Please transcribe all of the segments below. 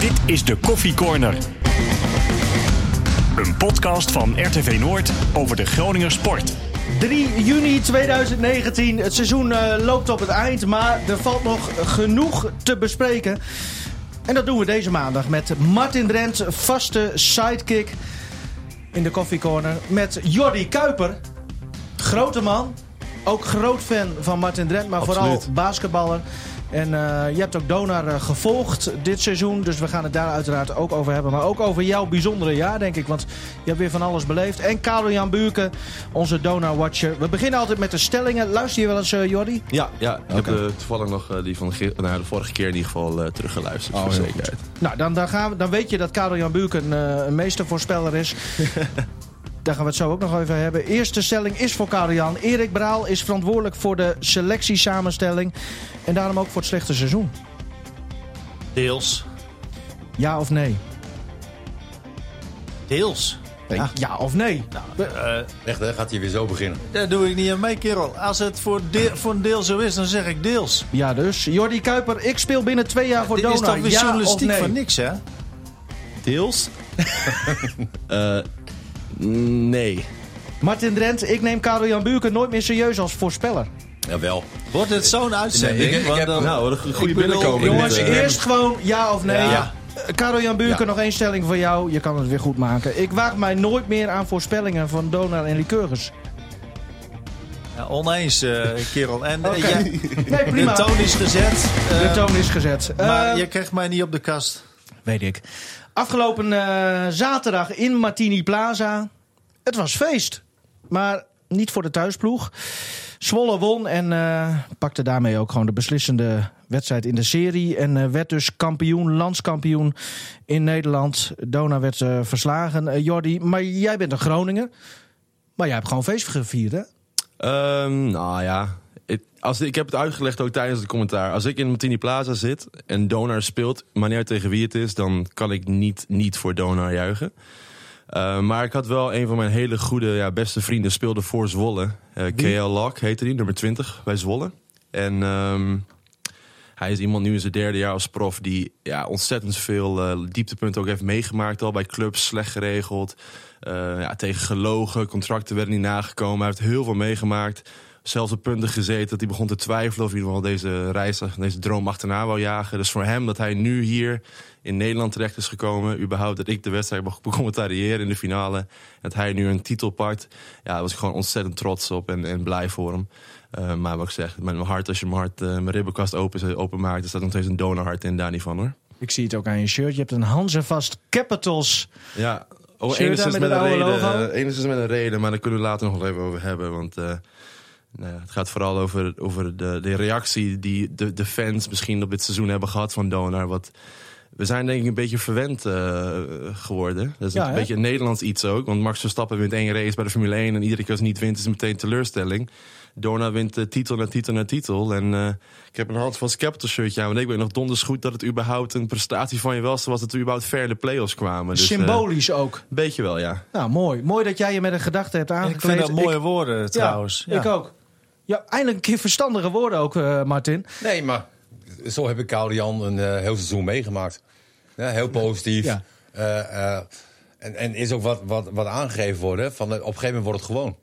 Dit is de Koffie Corner. Een podcast van RTV Noord over de Groninger sport. 3 juni 2019. Het seizoen eh, loopt op het eind, maar er valt nog genoeg te bespreken. En dat doen we deze maandag met Martin Drent, vaste sidekick in de Coffee Corner. Met Jordi Kuiper, grote man. Ook groot fan van Martin Drent, maar vooral basketballer. En eh, je hebt ook Donar eh, gevolgd dit seizoen. Dus we gaan het daar uiteraard ook over hebben. Maar ook over jouw bijzondere jaar, denk ik. Want je hebt weer van alles beleefd. En Karel-Jan Buurken, onze Donar-watcher. We beginnen altijd met de stellingen. Luister je wel eens, eh, Jordi? Ja, ja ik Oké. heb toevallig nog die van ge- nou, de vorige keer in ieder geval teruggeluisterd. Oh, voor zekerheid. Nou, dan, dan, gaan we, dan weet je dat Karel-Jan Buurken een meestervoorspeller is. Daar gaan we het zo ook nog even hebben. Eerste stelling is voor Karel-Jan. Erik Braal is verantwoordelijk voor de selectiesamenstelling. En daarom ook voor het slechte seizoen. Deels. Ja of nee? Deels. Ja, ja of nee? Nou, eh, Echt, hè? Gaat hij weer zo beginnen? daar doe ik niet aan mee, kerel. Als het voor, de- voor een deel zo is, dan zeg ik deels. Ja dus. Jordi Kuiper, ik speel binnen twee jaar voor Dit is toch weer ja journalistiek nee? van niks, hè? Deels? Eh, nee. Martin Drent, ik neem Karel-Jan Buurken nooit meer serieus als voorspeller. Jawel. Wordt het zo'n uitzending? Nee, ik- heb- dan- Nou, een goede binnenkomen. Jongens, dit, eh. eerst gewoon ja of nee. Ja. Eh, Karel-Jan Buurken, Ja. nog één stelling voor jou. Je kan het weer goed maken. Ik waag mij nooit meer aan voorspellingen van Donar en Lycurgus. Ja, oneens, eh, kerel. En ja, Nee, de prima. toon is gezet. De toon is gezet. Maar Eh, je krijgt mij niet op de kast. Weet ik. Afgelopen eh, zaterdag in Martini Plaza. Het was feest. Maar niet voor de thuisploeg. Zwolle won en eh, pakte daarmee ook gewoon de beslissende wedstrijd in de serie. En eh, werd dus kampioen, landskampioen in Nederland. Dona werd verslagen. Jordi, maar jij bent een Groninger. Maar jij hebt gewoon feest gevierd, hè? Ehm, nou ja, het- als, ik heb het uitgelegd ook tijdens het commentaar. Als ik in Martini Plaza zit en Donar speelt, maar niet uit tegen wie het is, dan kan ik niet, niet voor Donar juichen. Eh, maar ik had wel een van mijn hele goede, ja, beste vrienden speelde voor Zwolle. Eh, KL Lock heette die, nummer 20 bij Zwolle. En ehm, hij is iemand nu in zijn derde jaar als prof die ja, ontzettend veel eh, dieptepunten ook heeft meegemaakt. Al bij clubs, slecht geregeld. Eh, ja, tegen gelogen, contracten werden niet nagekomen. Hij heeft heel veel meegemaakt. Zelfs op punten gezeten dat hij begon te twijfelen of hij geval deze reis, deze droom achterna wou jagen. Dus voor hem dat hij nu hier in Nederland terecht is gekomen, überhaupt dat ik de wedstrijd mag becommentariëren in de finale, dat hij nu een titel pakt, ja, daar was ik gewoon ontzettend trots op en, en blij voor hem. Eh, maar wat ik zeg, met mijn hart, als je mijn hart, eh, mijn ribbenkast open, openmaakt, er staat nog steeds een donorhart in, daar niet van hoor. Ik zie het ook aan je shirt. Je hebt een Hanzevast Capitals. Ja, oh, enigszins met, met een reden. eh, enigszins met een reden, maar daar kunnen we later nog wel even over hebben. Want eh, nou ja, het gaat vooral over, over de, de reactie die de, de fans misschien op dit seizoen hebben gehad van Donar. Wat, we zijn denk ik een beetje verwend eh, geworden. Dat is Ja, een hè? beetje een Nederlands iets ook. Want Max Verstappen wint één race bij de Formule 1 en iedere keer als hij niet wint is het meteen teleurstelling. Dorna wint titel na titel na titel. En eh, ik heb een handvast capital shirtje aan. Want ik weet nog donders goed dat het überhaupt een prestatie van je was. Was dat we überhaupt ver in de play-offs kwamen. Dus, eh, Symbolisch ook. beetje wel, ja. Nou, mooi. Mooi dat jij je met een gedachte hebt Ik aangekleed. vind dat mooie Ik- woorden trouwens. Ja, ik ook. Ja, eindelijk een keer verstandige woorden ook, eh, Martin. Nee, maar zo heb ik Koude Jan een eh, heel seizoen meegemaakt. Ja, heel positief. Ja. Eh, eh, en, en is ook wat, wat, wat aangegeven worden. Van, op een gegeven moment wordt het gewoon.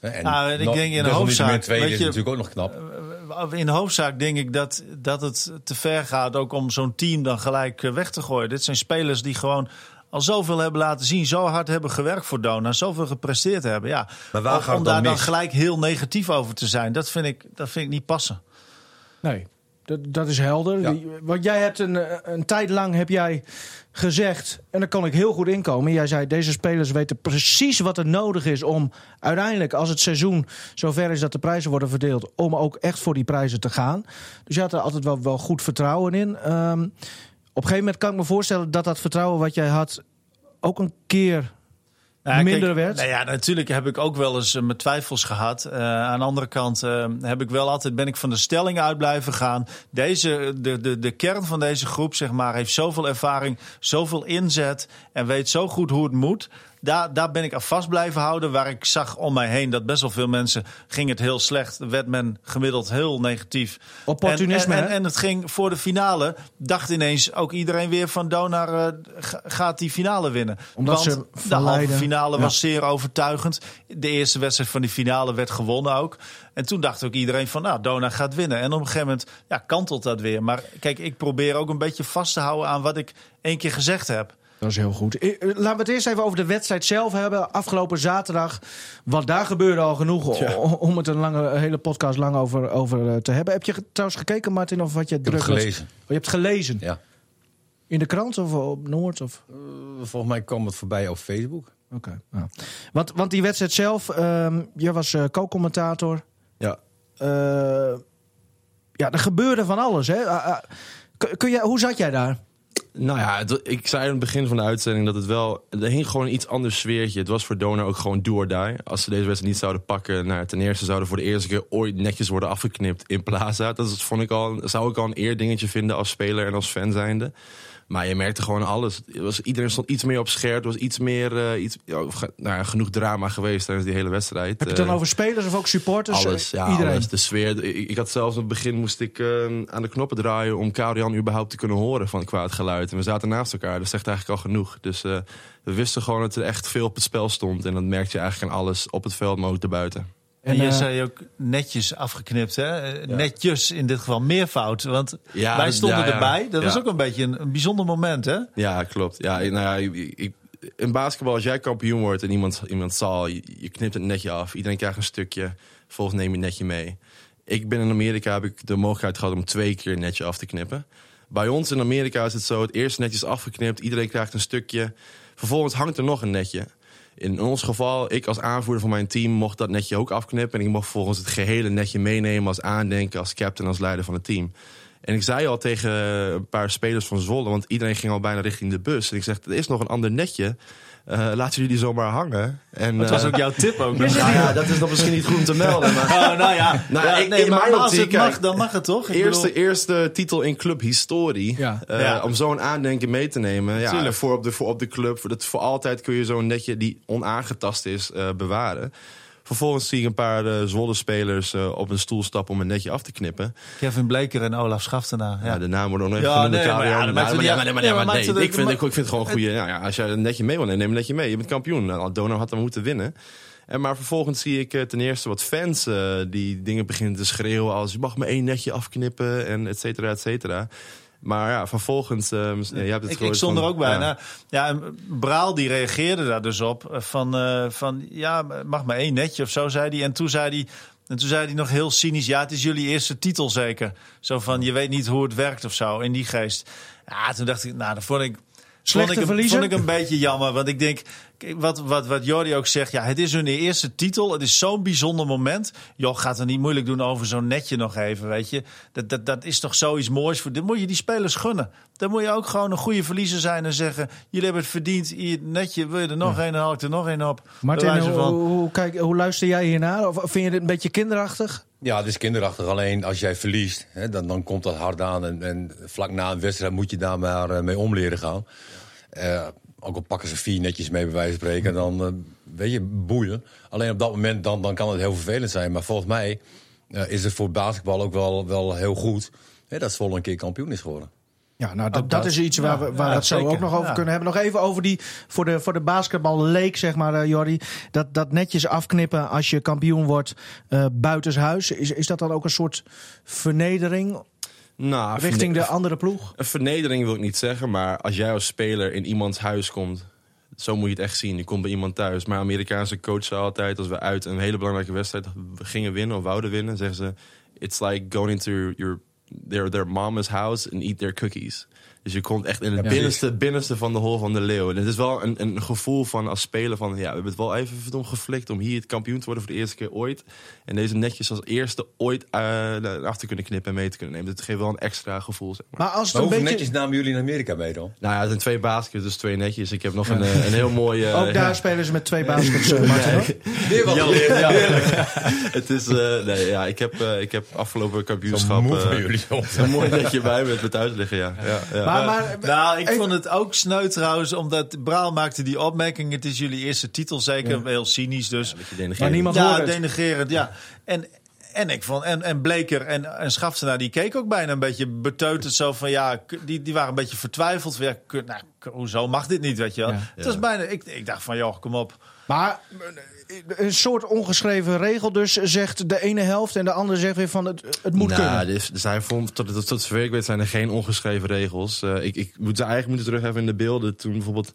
En Nou, en ik denk in de desalniettemin hoofdzaak, tweede weet is je- natuurlijk ook nog knap. In de hoofdzaak denk ik dat, dat het te ver gaat ook om zo'n team dan gelijk weg te gooien. Dit zijn spelers die gewoon al zoveel hebben laten zien, zo hard hebben gewerkt voor Dona, zoveel gepresteerd hebben. Ja, Maar waar om, gaat om het daar dan mis? gelijk heel negatief over te zijn, dat vind ik, dat vind ik niet passen. Nee, dat, dat is helder. Ja. Want jij hebt een, eh, een tijd lang heb jij gezegd, en daar kan ik heel goed inkomen. Jij zei, deze spelers weten precies wat er nodig is om uiteindelijk, als het seizoen zover is dat de prijzen worden verdeeld, om ook echt voor die prijzen te gaan. Dus je had er altijd wel, wel goed vertrouwen in. Ehm, een gegeven moment kan ik me voorstellen dat dat vertrouwen wat jij had ook een keer Nou, minder kijk, werd? Nou ja, natuurlijk heb ik ook wel eens eh, mijn twijfels gehad. Eh, aan de andere kant eh, heb ik wel altijd ben ik van de stelling uit blijven gaan. Deze, de, de, de kern van deze groep zeg maar, heeft zoveel ervaring, zoveel inzet en weet zo goed hoe het moet. Daar, daar ben ik aan vast blijven houden. Waar ik zag om mij heen dat best wel veel mensen ging het heel slecht. Werd men gemiddeld heel negatief. Opportunisme, En, en, het ging voor de finale. Dacht ineens ook iedereen weer van Donar eh, ga- gaat die finale winnen. Omdat Want ze de halve finale Ja. was zeer overtuigend. De eerste wedstrijd van die finale werd gewonnen ook. En toen dacht ook iedereen van, nou, Dona gaat winnen. En op een gegeven moment ja, kantelt dat weer. Maar kijk, ik probeer ook een beetje vast te houden aan wat ik één keer gezegd heb. Dat is heel goed. Eh, eh, Laten we het eerst even over de wedstrijd zelf hebben. Afgelopen zaterdag. Want daar gebeurde al genoeg om het een lange, een hele podcast lang over, over eh, te hebben. Heb je trouwens gekeken, Martin, of wat je druk gelezen. Oh, je hebt gelezen? Ja. In de krant of op Noord? Of? Volgens mij kwam het voorbij op Facebook. Oké. ja. want, want die wedstrijd zelf, ehm je was co-commentator. Ja. Ja, er gebeurde van alles. Hè? Ah, ah. Kun, jij, hoe zat jij daar? Nou ja, ik zei in het begin van de uitzending dat het wel... Er hing gewoon iets anders sfeertje. Het was voor Donor ook gewoon do or die. Als ze deze wedstrijd niet zouden pakken... Nou, ten eerste zouden voor de eerste keer ooit netjes worden afgeknipt in Plaza. Dat is, vond ik al, zou ik al een eerdingetje vinden als speler en als fan zijnde. Maar je merkte gewoon alles. Het was, iedereen stond iets meer op scherp. Er was iets meer... eh, iets, ja, nou genoeg drama geweest tijdens die hele wedstrijd. Heb je het dan Eh, over spelers of ook supporters? alles, ja, Iedereen. alles. De sfeer. Ik, ik had zelfs in het begin moest ik eh, aan de knoppen draaien om Karian überhaupt te kunnen horen van qua het geluid. En we zaten naast elkaar, dat zegt eigenlijk al genoeg. Dus we wisten gewoon dat er echt veel op het spel stond. En dat merkte je eigenlijk aan alles op het veld, maar ook erbuiten. En, En, je eh, zei ook netjes afgeknipt, hè? Netjes in dit geval, meervoud. Want Ja, wij stonden ja, erbij. Dat was ook een beetje een, een bijzonder moment, hè? Ja, klopt. Ja, nou ja, ik, ik- in basketbal, als jij kampioen wordt en iemand, iemand zal, je, je knipt het netje af. Iedereen krijgt een stukje. Vervolgens neem je het netje mee. Ik ben in Amerika, heb ik de mogelijkheid gehad om twee keer een netje af te knippen. Bij ons in Amerika is het zo, het eerste netje is afgeknipt. Iedereen krijgt een stukje. Vervolgens hangt er nog een netje. In ons geval, ik als aanvoerder van mijn team mocht dat netje ook afknippen. En ik mocht vervolgens het gehele netje meenemen als aandenken, als captain, als leider van het team. En ik zei al tegen een paar spelers van Zwolle, want iedereen ging al bijna richting de bus. En ik zeg, er is nog een ander netje. Eh laten jullie zomaar hangen. En, Dat was eh, ook jouw tip ook. nou ja, dat is nog misschien niet goed om te melden. Maar Oh, nou ja, Nou, ja, ik- nee, in maar mijn als het optiek, mag, kijk, dan mag het toch? Ik eerste, bedoel- eerste titel in clubhistorie. Ja. Eh, Ja. Om zo'n aandenken mee te nemen. Ja, voor, op de, voor op de club. Voor, dat, voor altijd kun je zo'n netje die onaangetast is eh, bewaren. Vervolgens zie ik een paar eh Zwolle spelers eh, op een stoel stappen om een netje af te knippen. Kevin Bleker en Olaf Schaftenaar. Ja. Ja. de naam wordt nog even Ja, genoemd. nee, de maar ja, maar- maar- maar- Nee, maar- Ik vind ik vind het gewoon een goede. Nou ja, als je een netje mee wil nemen, neem een netje mee. Je bent kampioen. Nou, Donor had dan moeten winnen. En maar vervolgens zie ik eh, ten eerste wat fans eh, die dingen beginnen te schreeuwen als je mag me één netje afknippen en et cetera, et cetera. Maar ja, vervolgens, eh, ja, je hebt het Ik, ik stond van- er ook bij. ja. Nou, ja, Braal die reageerde daar dus op. eh, Van, eh, van ja, mag maar één netje of zo, zei hij. En toen zei hij... En toen zei hij nog heel cynisch: Ja, het is jullie eerste titel zeker. Zo van: Je weet niet hoe het werkt of zo, in die geest. Ja, toen dacht ik: Nou, dat vond ik. Slechte vond ik, een, verliezer? vond ik een beetje jammer. Want ik denk, wat, wat, wat Jordi ook zegt. Ja, het is hun eerste titel. Het is zo'n bijzonder moment. Joh, gaat er niet moeilijk doen over zo'n netje nog even. Weet je, dat, dat, dat is toch zoiets moois. Voor, dit moet je die spelers gunnen. Dan moet je ook gewoon een goede verliezer zijn en zeggen: Jullie hebben het verdiend. Hier, netje, wil je er nog een? Dan haal ik er nog een op. Martin, hoe, kijk, hoe luister jij hiernaar? Of vind je dit een beetje kinderachtig? Ja, het is kinderachtig. Alleen als jij verliest, hè, dan, dan komt dat hard aan. En, en vlak na een wedstrijd moet je daar maar eh, mee om leren gaan. Eh, ook al pakken ze vier netjes mee, bij wijze van spreken, dan eh, weet je, boeien. Alleen op dat moment dan, dan kan het heel vervelend zijn. Maar volgens mij eh, is het voor basketbal ook wel, wel heel goed hè, dat Zwolle een keer kampioen is geworden. Ja, nou, dat, dat is iets waar we, waar ja, het zo zeker. ook nog over Ja. kunnen hebben. Nog even over die, voor de, voor de basketbal leek, zeg maar, eh, Jordi. Dat, dat netjes afknippen als je kampioen wordt eh buitenshuis. Is, is dat dan ook een soort vernedering Nou, richting de andere ploeg? Een vernedering wil ik niet zeggen, maar als jij als speler in iemands huis komt, zo moet je het echt zien. Je komt bij iemand thuis. Maar Amerikaanse coach zei altijd, als we uit een hele belangrijke wedstrijd gingen winnen of wouden winnen, zeggen ze: It's like going into your their, their mama's house and eat their cookies. Dus je komt echt in het Ja, binnenste, binnenste van de hol van de leeuw. En het is wel een, een gevoel van als speler van... ja, we hebben het wel even verdomd geflikt om hier het kampioen te worden voor de eerste keer ooit. En deze netjes als eerste ooit uh, af te kunnen knippen en mee te kunnen nemen. Dat geeft wel een extra gevoel, zeg maar. Maar als het Maar een hoeveel beetje... netjes namen jullie in Amerika mee dan? Nou ja, het zijn twee baskets, dus twee netjes. Ik heb nog een, eh, een heel mooi... eh, Ook daar ja. spelen ze met twee baskets, eh, Martin. hoor. Weer wat Het is... eh, nee, ja, ik heb, eh, ik heb afgelopen kampioenschap... moe eh, jullie. een mooi netje bij me met liggen, ja. ja, ja. Maar, maar, Nou, ik even- vond het ook sneu trouwens, omdat Braal maakte die opmerking. Het is jullie eerste titel, zeker heel cynisch dus. Maar niemand ja, hoort het. denigrerend, ja. En, en ik vond, en, en Bleker en, en Schaftenaar, die keek ook bijna een beetje beteuterd. Zo van, ja, die, die waren een beetje vertwijfeld. van, Ja, nou, hoezo mag dit niet, weet je wel. Ja. Het was bijna, ik, ik dacht van, joh, kom op. Maar eh, een soort ongeschreven regel dus zegt de ene helft en de andere zegt weer van het, het moet nou, kunnen. Is, er zijn voor, tot, tot, tot zover ik weet zijn er geen ongeschreven regels. Eh, ik, ik moet ze eigenlijk moeten terug even in de beelden. Toen bijvoorbeeld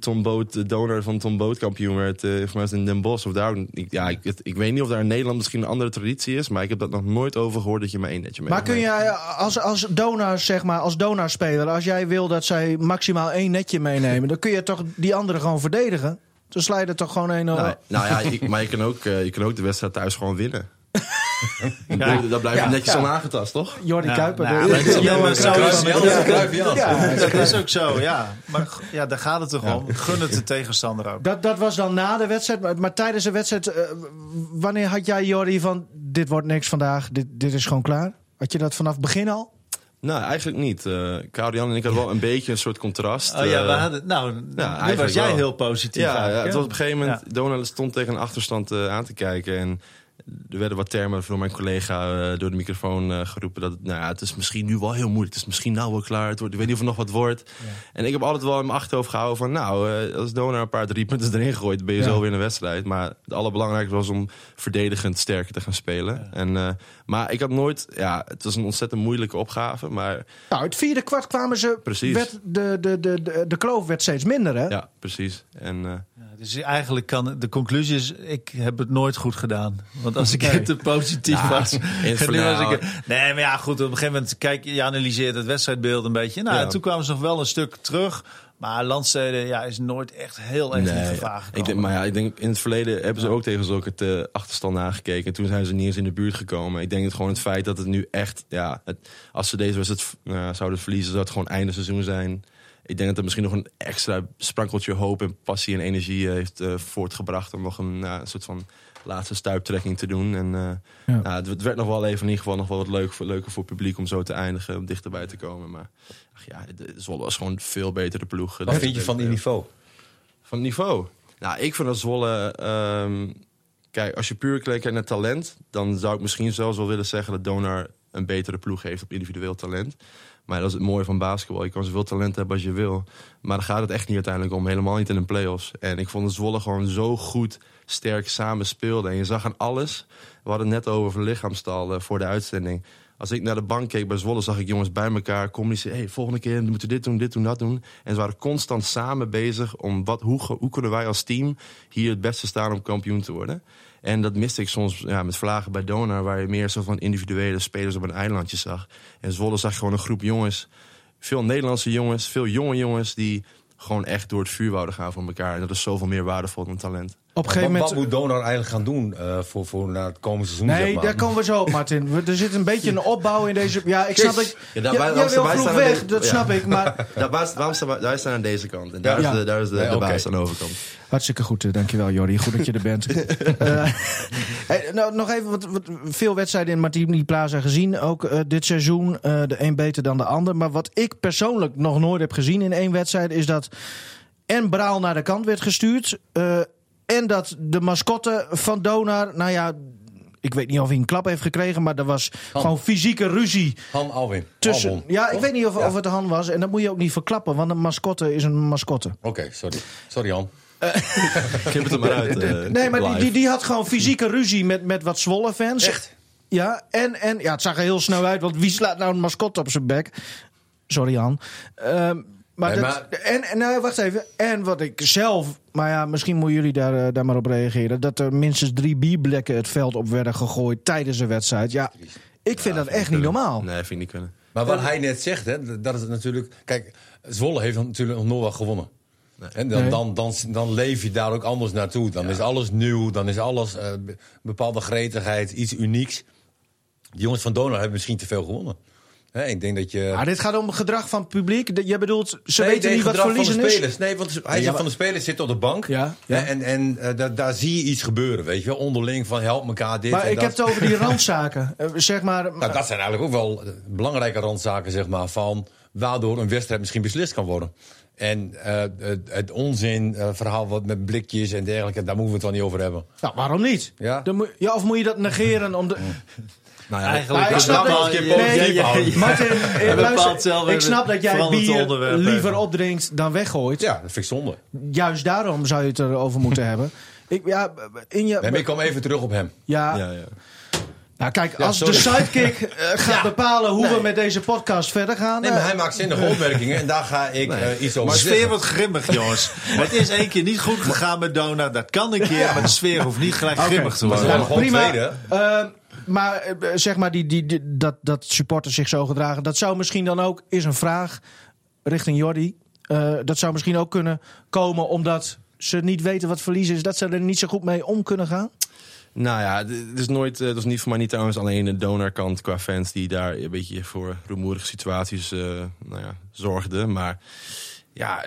Tom Boot, de donor van Tom Boot kampioen werd, eh volgens mij in Den Bosch. Of daar, ik, ja, ik, het- ik weet niet of daar in Nederland misschien een andere traditie is. Maar ik heb dat nog nooit over gehoord dat je maar één netje mee Maar kun jij als, als donor, zeg maar, als donorspeler, als jij wil dat zij maximaal één netje meenemen, dan kun je toch die andere gewoon verdedigen? Dan sla je er toch gewoon één over. Nou, nou ja, ik- maar je kan, ook, eh, je kan ook de wedstrijd thuis gewoon winnen. dat blijft Ja, netjes ja. onaangetast, toch? Jordi Ja, Kuiper. nou, is- maar zo is. Ja, ja. ja, Dat is ook zo, ja. Maar ja, daar gaat het toch om. Gun het de tegenstander ook. Dat, dat was dan na de wedstrijd. Maar, maar tijdens de wedstrijd, eh, wanneer had jij Jordi van dit wordt niks vandaag, dit, dit is gewoon klaar? Had je dat vanaf het begin al? Nou, eigenlijk niet. Karian en ik hadden wel een beetje een soort contrast. Oh ja, we Eh, hadden, nou, nu was jij wel. heel positief. Ja, ja, het was op een gegeven moment. Donald stond tegen een achterstand eh, aan te kijken. En er werden wat termen door mijn collega eh, door de microfoon eh, geroepen. Dat het, nou ja, het is misschien nu wel heel moeilijk. Het is misschien nou wel klaar. Het wordt, ik weet niet of er nog wat wordt. En ik heb altijd wel in mijn achterhoofd gehouden van... nou, eh, als Donald een paar drie punten erin gooit... ben je Ja. zo weer in de wedstrijd. Maar het allerbelangrijkste was om verdedigend sterker te gaan spelen. En, maar ik had nooit... Ja, het was een ontzettend moeilijke opgave. Maar Nou, het vierde kwart kwamen ze. Precies. Werd de, de, de, de, de kloof werd steeds minder, hè? ja, precies. En... eh, Dus eigenlijk kan de conclusie is, ik heb het nooit goed gedaan. Want als ik Nee. te positief was, het nu was ik. Nee, maar ja, goed. Op een gegeven moment kijk je analyseert het wedstrijdbeeld een beetje. Nou, Ja. en toen kwamen ze nog wel een stuk terug. Maar Landstede ja, is nooit echt heel erg in gevaar gekomen. ik denk, maar ja, ik denk in het verleden hebben ze ook tegen zulke te achterstanden aangekeken. En toen zijn ze niet eens in de buurt gekomen. Ik denk het gewoon het feit dat het nu echt, ja, het, als ze deze wedstrijd nou, zouden verliezen, zou het gewoon einde seizoen zijn. Ik denk dat er misschien nog een extra sprankeltje hoop en passie en energie eh, heeft eh, voortgebracht om nog een, soort van laatste stuiptrekking te doen. En eh, Ja. nou, het, het werd nog wel even in ieder geval nog wel wat leuk, voor- leuker voor het publiek om zo te eindigen, om dichterbij te komen. Maar ach ja, de Zwolle was gewoon een veel betere ploeg. Wat vind je van die niveau? Van niveau? Nou, ik vind dat Zwolle... ehm, kijk, als je puur kijkt naar talent... dan zou ik misschien zelfs wel willen zeggen... dat Donar een betere ploeg heeft op individueel talent. Maar dat is het mooie van basketbal. Je kan zoveel talent hebben als je wil. Maar daar gaat het echt niet uiteindelijk om. Helemaal niet in de play-offs. En ik vond dat Zwolle gewoon zo goed, sterk samen speelde. En je zag aan alles... We hadden het net over lichaamstal eh, voor de uitzending. Als ik naar de bank keek bij Zwolle, zag ik jongens bij elkaar communiceren. Hey, volgende keer moeten we dit doen, dit doen, dat doen. En ze waren constant samen bezig om wat, hoe, hoe kunnen wij als team hier het beste staan om kampioen te worden. En dat miste ik soms ja, met vlagen bij Donar, waar je meer zo van individuele spelers op een eilandje zag. En Zwolle zag gewoon een groep jongens, veel Nederlandse jongens, veel jonge jongens, die gewoon echt door het vuur wouden gaan voor elkaar. En dat is zoveel meer waardevol dan talent. Op een Wat, gegeven wat moment. moet Donor eigenlijk gaan doen eh, voor, voor naar het komende seizoen? Nee, zeg maar? daar komen we zo op, Martin. We- Er zit een beetje een opbouw in deze. Ja, ik snap dat. Ja, daar- wil vroeg weg, de- dat ja. snap ik. Maar Daar, waarom staan wij, wij staan aan deze kant. En daar Ja. is de, daar is de, Nee, de oké. baas aan de overkant. hartstikke goed. eh, Dankjewel, Jordi. Goed dat je er bent. Eh, hey, nou, nog even wat, wat, veel wedstrijden in Martini Plaza gezien. Ook dit seizoen. de een beter dan de ander. Maar wat ik persoonlijk nog nooit heb gezien in één wedstrijd. is dat. En Braal naar de kant werd gestuurd. En dat de mascotte van Donar. Nou ja. Ik weet niet of hij een klap heeft gekregen. Maar er was gewoon fysieke ruzie. Han Alwin. Tussen, Albon. ja, ik weet niet of, Ja. of het Han was. En dat moet je ook niet verklappen. Want een mascotte is een mascotte. Oké, sorry. Sorry Han. Knip het er maar uit. eh, Nee, maar die, die, die had gewoon fysieke ruzie met, met wat Zwolle fans. Echt? Ja, en, en ja, het zag er heel snel uit, want wie slaat nou een mascotte op zijn bek? Sorry, Jan. Ehm, maar Nee, dat, maar- En, en nou, wacht even. En wat ik zelf, maar ja, misschien moeten jullie daar, eh, daar maar op reageren. Dat er minstens drie bierblekken het veld op werden gegooid tijdens de wedstrijd. Ja, ik vind dat echt niet normaal. Nee, vind ik niet kunnen. Maar wat hij net zegt, hè, dat is het natuurlijk. Kijk, Zwolle heeft natuurlijk nog nooit wat gewonnen. En dan, Nee. dan, dan, dan leef je daar ook anders naartoe. Dan is alles nieuw, dan is alles eh, be- bepaalde gretigheid, iets unieks. Die jongens van Donau hebben misschien te veel gewonnen. Ik denk dat je. Maar dit gaat om het gedrag van het publiek. Je bedoelt, ze Nee, weten nee, niet wat gedrag van de verliezen is. spelers. Nee, want hij Ja, zegt maar- van de spelers zit op de bank. Ja. En, en eh, daar, daar zie je iets gebeuren, weet je wel. Onderling van help elkaar dit Maar en ik dat. heb het over die randzaken. Eh, zeg maar, Nou, dat zijn eigenlijk ook wel eh, belangrijke randzaken, zeg maar. Van waardoor een wedstrijd misschien beslist kan worden. En het, het onzin eh, verhaal wat met blikjes en dergelijke, daar moeten we het wel niet over hebben. Nou, waarom niet? Ja? Dan moet- ja, of moet je dat negeren om de... Nou ja, Eigenlijk ik is snap dat nee, ja. Martin, eh, bepaalt luister, zelf ik snap dat jij bier liever opdrinkt dan weggooit. Ja, dat vind ik zonde. Juist daarom zou je het erover moeten hebben. Ik, ja, in je, Nee, ik kom even terug op hem. ja, ja, ja. nou kijk, Ja, als sorry. de sidekick eh, gaat bepalen hoe we Nee. met deze podcast verder gaan. Nee, eh, maar hij maakt zinnige opmerkingen en daar ga ik eh, iets over Maar de sfeer wordt grimmig, jongens. Het is één keer niet goed gegaan met Dona. Dat kan een keer, maar de sfeer hoeft niet gelijk grimmig te worden. prima. tweede. Eh, maar eh, zeg maar, die, die, dat, dat supporters zich zo gedragen, dat zou misschien dan ook, is een vraag richting Jordi. Eh, dat zou misschien ook kunnen komen omdat ze niet weten wat verliezen is, dat ze er niet zo goed mee om kunnen gaan. Nou ja, het is nooit, eh, dat is niet voor mij niet trouwens alleen de donorkant qua fans die daar een beetje voor rumoerige situaties eh, nou ja, zorgden. Maar ja,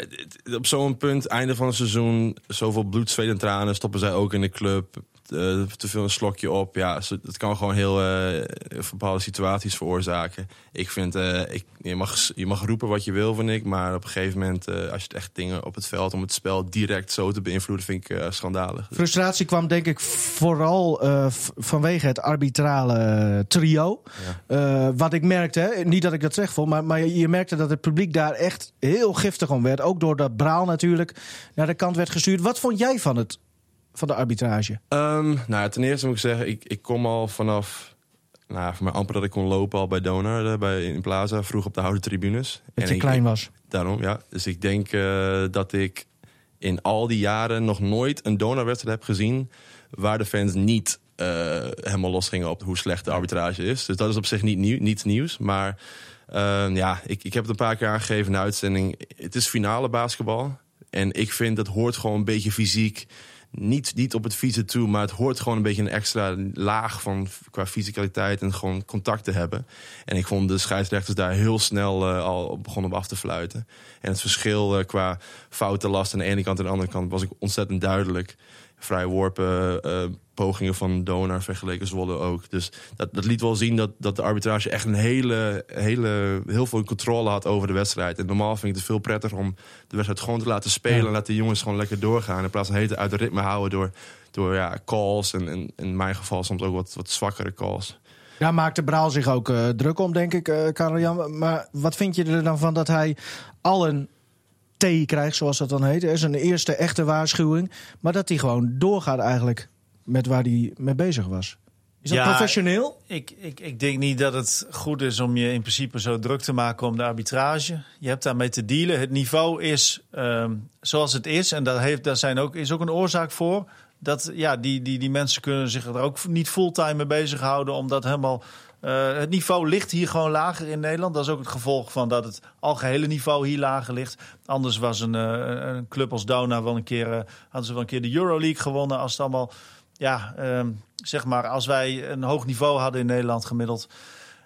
op zo'n punt, einde van het seizoen, zoveel bloed, zweet en tranen stoppen zij ook in de club. Eh, te veel een slokje op. Ja, het kan gewoon heel eh, bepaalde situaties veroorzaken. Ik vind, eh, ik, je, mag, je mag roepen wat je wil, vind ik. Maar op een gegeven moment, als je het echt dingen op het veld om het spel direct zo te beïnvloeden, vind ik schandalig. Frustratie kwam denk ik vooral vanwege het arbitrale trio. Wat ik merkte, hè, niet dat ik dat zeg vol, maar, maar je merkte dat het publiek daar echt heel giftig om werd. Ook doordat Braal natuurlijk naar de kant werd gestuurd. Wat vond jij van, het, van de arbitrage? Ehm, nou, ten eerste moet ik zeggen, ik, ik kom al vanaf. Nou, voor mij amper dat ik kon lopen al bij Donar, eh, bij, in Plaza, vroeg op de houten tribunes. Dat je ik- klein was. Daarom, ja. Dus ik denk eh, dat ik in al die jaren nog nooit een Donar-wedstrijd heb gezien waar de fans niet eh, helemaal losgingen op hoe slecht de arbitrage is. Dus dat is op zich niet nieuw, niets nieuws. Maar ehm, ja, ik, ik heb het een paar keer aangegeven in de uitzending. Het is finale basketbal. En ik vind dat hoort gewoon een beetje fysiek. Niet, niet op het fietsen toe, maar het hoort gewoon een beetje een extra laag van qua fysicaliteit en gewoon contact te hebben. En ik vond de scheidsrechters daar heel snel eh, al begonnen op af te fluiten. En het verschil eh, qua foutenlast aan de ene kant en de andere kant was ik ontzettend duidelijk. Vrij worpen eh, pogingen van Donar vergeleken Zwolle ook. Dus dat, dat liet wel zien dat, dat de arbitrage echt een hele, hele, heel veel controle had over de wedstrijd. En normaal vind ik het veel prettiger om de wedstrijd gewoon te laten spelen. En laten de jongens gewoon lekker doorgaan. In plaats van heten uit de ritme houden door, door ja, calls. En, en in mijn geval soms ook wat, wat zwakkere calls. Daar maakte Braal zich ook eh, druk om, denk ik, eh Karel-Jan. Maar wat vind je er dan van dat hij al T krijgt, zoals dat dan heet? Dat is een eerste echte waarschuwing. Maar dat hij gewoon doorgaat eigenlijk met waar hij mee bezig was. Is dat Ja, professioneel? Ik, ik, ik denk niet dat het goed is om je in principe zo druk te maken om de arbitrage. Je hebt daarmee te dealen. Het niveau is ehm, zoals het is. En daar, heeft, daar zijn ook, is ook een oorzaak voor. Dat ja, die, die, die mensen kunnen zich er ook niet fulltime mee bezighouden. Omdat helemaal. Eh, het niveau ligt hier gewoon lager in Nederland. Dat is ook het gevolg van dat het algehele niveau hier lager ligt. Anders was een, eh, een club als Dona wel een keer. eh, hadden ze wel een keer de Euroleague gewonnen. Als het allemaal. Ja, ehm, zeg maar, als wij een hoog niveau hadden in Nederland gemiddeld.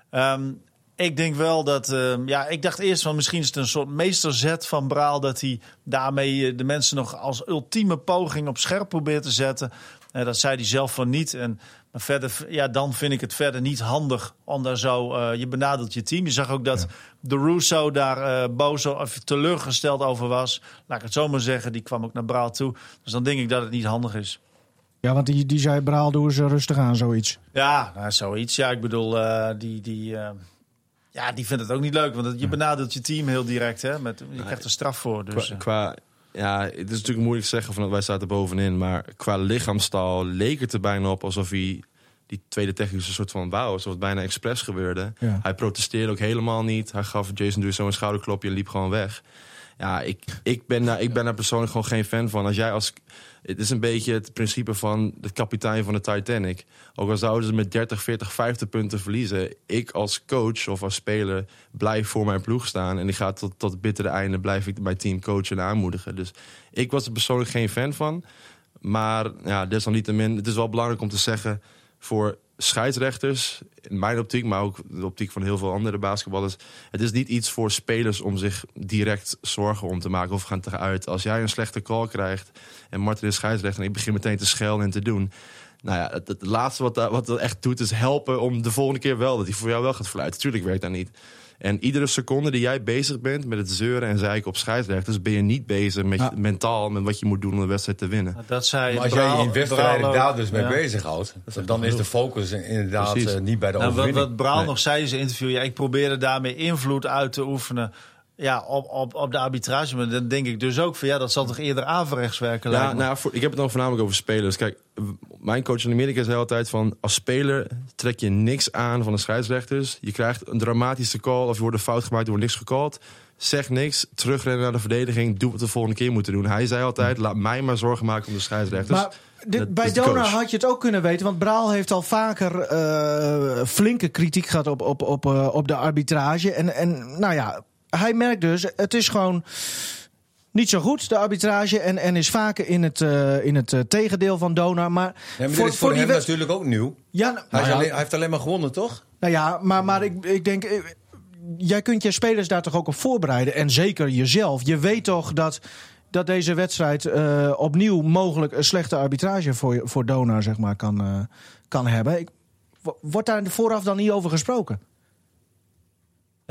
Ehm, ik denk wel dat. ehm, ja, ik dacht eerst van misschien is het een soort meesterzet van Braal. Dat hij daarmee de mensen nog als ultieme poging op scherp probeert te zetten. Dat zei hij zelf van niet. En maar verder, ja, dan vind ik het verder niet handig om daar zo. eh, je benadelt je team. Je zag ook dat de Russo daar eh, boos of teleurgesteld over was. Laat ik het zo maar zeggen. Die kwam ook naar Braal toe. Dus dan denk ik dat het niet handig is. Ja, want die, die zei Braal, doe eens rustig aan, zoiets. Ja, nou, zoiets. Ja, ik bedoel, eh, die, die, eh, ja, die vindt het ook niet leuk. Want je benadeelt je team heel direct. Hè, met, je krijgt er straf voor. Dus, Qua, qua- ja, het is natuurlijk moeilijk te zeggen van dat wij zaten bovenin. Maar qua lichaamstaal leek het er bijna op alsof hij die tweede technische soort van wou. Alsof het bijna expres gebeurde. Ja. Hij protesteerde ook helemaal niet. Hij gaf Jason Duur zo'n schouderklopje en liep gewoon weg. Ja, ik, ik, ben daar, ik ben daar persoonlijk gewoon geen fan van. Als jij als. Het is een beetje het principe van de kapitein van de Titanic. Ook al zouden ze met 30, 40, 50 punten verliezen. Ik als coach of als speler blijf voor mijn ploeg staan. En ik ga tot, tot het bittere einde blijf ik mijn team coachen en aanmoedigen. Dus ik was er persoonlijk geen fan van. Maar ja, desalniettemin, het is wel belangrijk om te zeggen... voor scheidsrechters, in mijn optiek... maar ook de optiek van heel veel andere basketballers... het is niet iets voor spelers om zich direct zorgen om te maken... of gaan te uit. Als jij een slechte call krijgt en Martin is scheidsrechter... en ik begin meteen te schelden en te doen... Nou ja, het, laatste wat dat, wat dat echt doet is helpen om de volgende keer wel... dat hij voor jou wel gaat fluiten. Tuurlijk werkt dat niet. En iedere seconde die jij bezig bent met het zeuren en zeiken op scheidsrechters, ben je niet bezig met Ja. mentaal met wat je moet doen om de wedstrijd te winnen. Dat zei Maar als jij je in wedstrijden daar dus mee Ja. bezighoudt, dan is de focus inderdaad Precies. eh, niet bij de Nou, wat, overwinning. wat Braal Nee. nog zei in zijn interview, ja, ik probeerde daarmee invloed uit te oefenen ja, op, op, op de arbitrage. Maar dan denk ik dus ook van ja, dat zal toch eerder averechts werken Ja, lijkt me. nou, voor, ik heb het dan voornamelijk over spelers. Kijk, mijn coach in Amerika zei altijd van... als speler trek je niks aan van de scheidsrechters. Je krijgt een dramatische call of je wordt een fout gemaakt, er wordt niks gecalled. Zeg niks, terugrennen naar de verdediging, doe wat we de volgende keer moeten doen. Hij zei altijd, laat mij maar zorgen maken om de scheidsrechters. Maar dit, bij coach. had je het ook kunnen weten. Want Braal heeft al vaker eh, flinke kritiek gehad op, op, op, eh, op de arbitrage. En, en nou ja, hij merkt dus, het is gewoon niet zo goed, de arbitrage. En, en is vaker in het, eh, in het eh, tegendeel van Donar. Maar, Ja, maar dit is voor, die hem natuurlijk ook nieuw. Ja, nou, Hij, nou ja, alleen, hij heeft alleen maar gewonnen, toch? nou ja, maar, maar ik, ik denk... eh, Jij kunt je spelers daar toch ook op voorbereiden. En zeker jezelf. Je weet toch dat, dat deze wedstrijd opnieuw mogelijk een slechte arbitrage voor, voor Donar zeg maar, kan, kan hebben. Ik, wo- wordt daar vooraf dan niet over gesproken?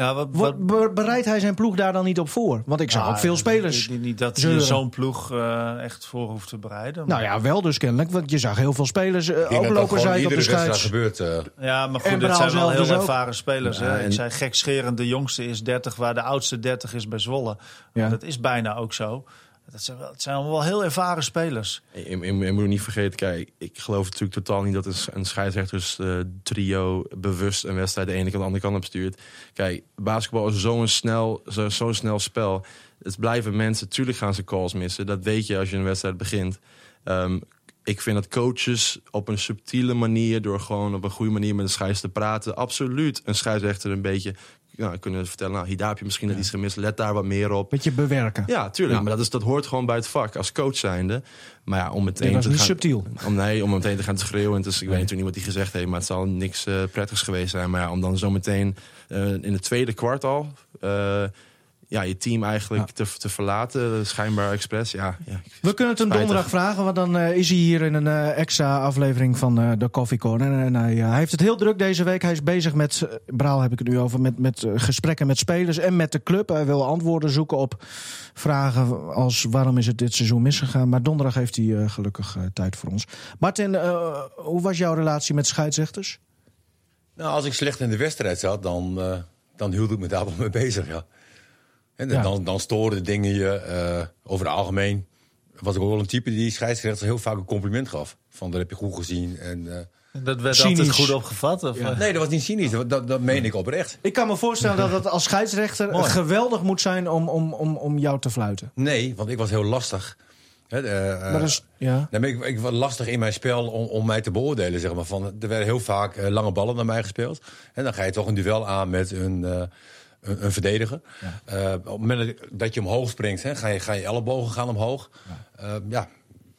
Ja, wat, Wo- wat, be- bereidt hij zijn ploeg daar dan niet op voor? Want ik zag Nou, ook veel spelers. Niet, niet dat je zo'n ploeg eh, echt voor hoeft te bereiden. Nou ja, wel dus kennelijk. Want je zag heel veel spelers eh, Ik denk ook dat dat lopen gewoon zijn op de scheids. gebeurt. eh. Ja, maar goed, dit zijn wel heel dus ook. ervaren spelers. Ja, hè? en- Ik zei gekscherend, de jongste is 30, waar de oudste 30 is bij Zwolle. Ja. Dat is bijna ook zo. Dat zijn, wel, het zijn allemaal wel heel ervaren spelers. Je, moet niet vergeten, kijk, ik geloof natuurlijk totaal niet dat een, een scheidsrechters eh, trio bewust een wedstrijd de ene kant de andere kant op stuurt. Kijk, basketbal is zo'n snel, zo, zo'n snel spel. Het blijven mensen, tuurlijk gaan ze calls missen. Dat weet je als je een wedstrijd begint. Ehm, ik vind dat coaches op een subtiele manier, door gewoon op een goede manier met een scheids te praten, absoluut een scheidsrechter een beetje ja, kunnen vertellen. Nou, hier heb je misschien net iets gemist, let daar wat meer op. Beetje bewerken. Ja, tuurlijk. Ja. Maar dat, is, dat hoort gewoon bij het vak als coach zijnde. Maar ja, om meteen Dit was te niet gaan, subtiel. Om, nee, om meteen te gaan te schreeuwen. Is, ik weet natuurlijk niet wat hij gezegd heeft, maar het zal niks eh, prettigs geweest zijn. Maar ja, om dan zo meteen eh, in het tweede kwart al eh, ja, je team eigenlijk te, te verlaten, schijnbaar expres. Ja, ja, We kunnen het hem donderdag vragen, want dan eh, is hij hier in een eh, extra aflevering van eh, de Coffee Corner. En hij, hij heeft het heel druk deze week. Hij is bezig met, Braal heb ik het nu over, met, met gesprekken met spelers en met de club. Hij wil antwoorden zoeken op vragen als waarom is het dit seizoen misgegaan. Maar donderdag heeft hij gelukkig tijd voor ons. Martin, eh, hoe was jouw relatie met scheidsrechters? Nou, als ik slecht in de wedstrijd zat, dan, eh, dan hield ik me daar wel mee bezig, ja. En dan, Ja. dan, dan stoorden dingen je. eh, over het algemeen was ik ook wel een type die scheidsrechters heel vaak een compliment gaf. Van, dat heb je goed gezien. En, eh, Dat werd Cynisch. altijd goed opgevat. Of, eh? nee, dat was niet cynisch. Dat, dat, dat meen ik oprecht. Ik kan me voorstellen dat het als scheidsrechter Mooi. geweldig moet zijn om, om, om, om jou te fluiten. Nee, want ik was heel lastig. Hè, Maar is, ja. Nee, maar ik, ik was lastig in mijn spel om, om mij te beoordelen. Zeg maar. Van, er werden heel vaak lange ballen naar mij gespeeld. En dan ga je toch een duel aan met een, eh, een, een verdediger. Eh, op het moment dat je omhoog springt, hè, ga, je, ga je ellebogen gaan omhoog. Ja. ja,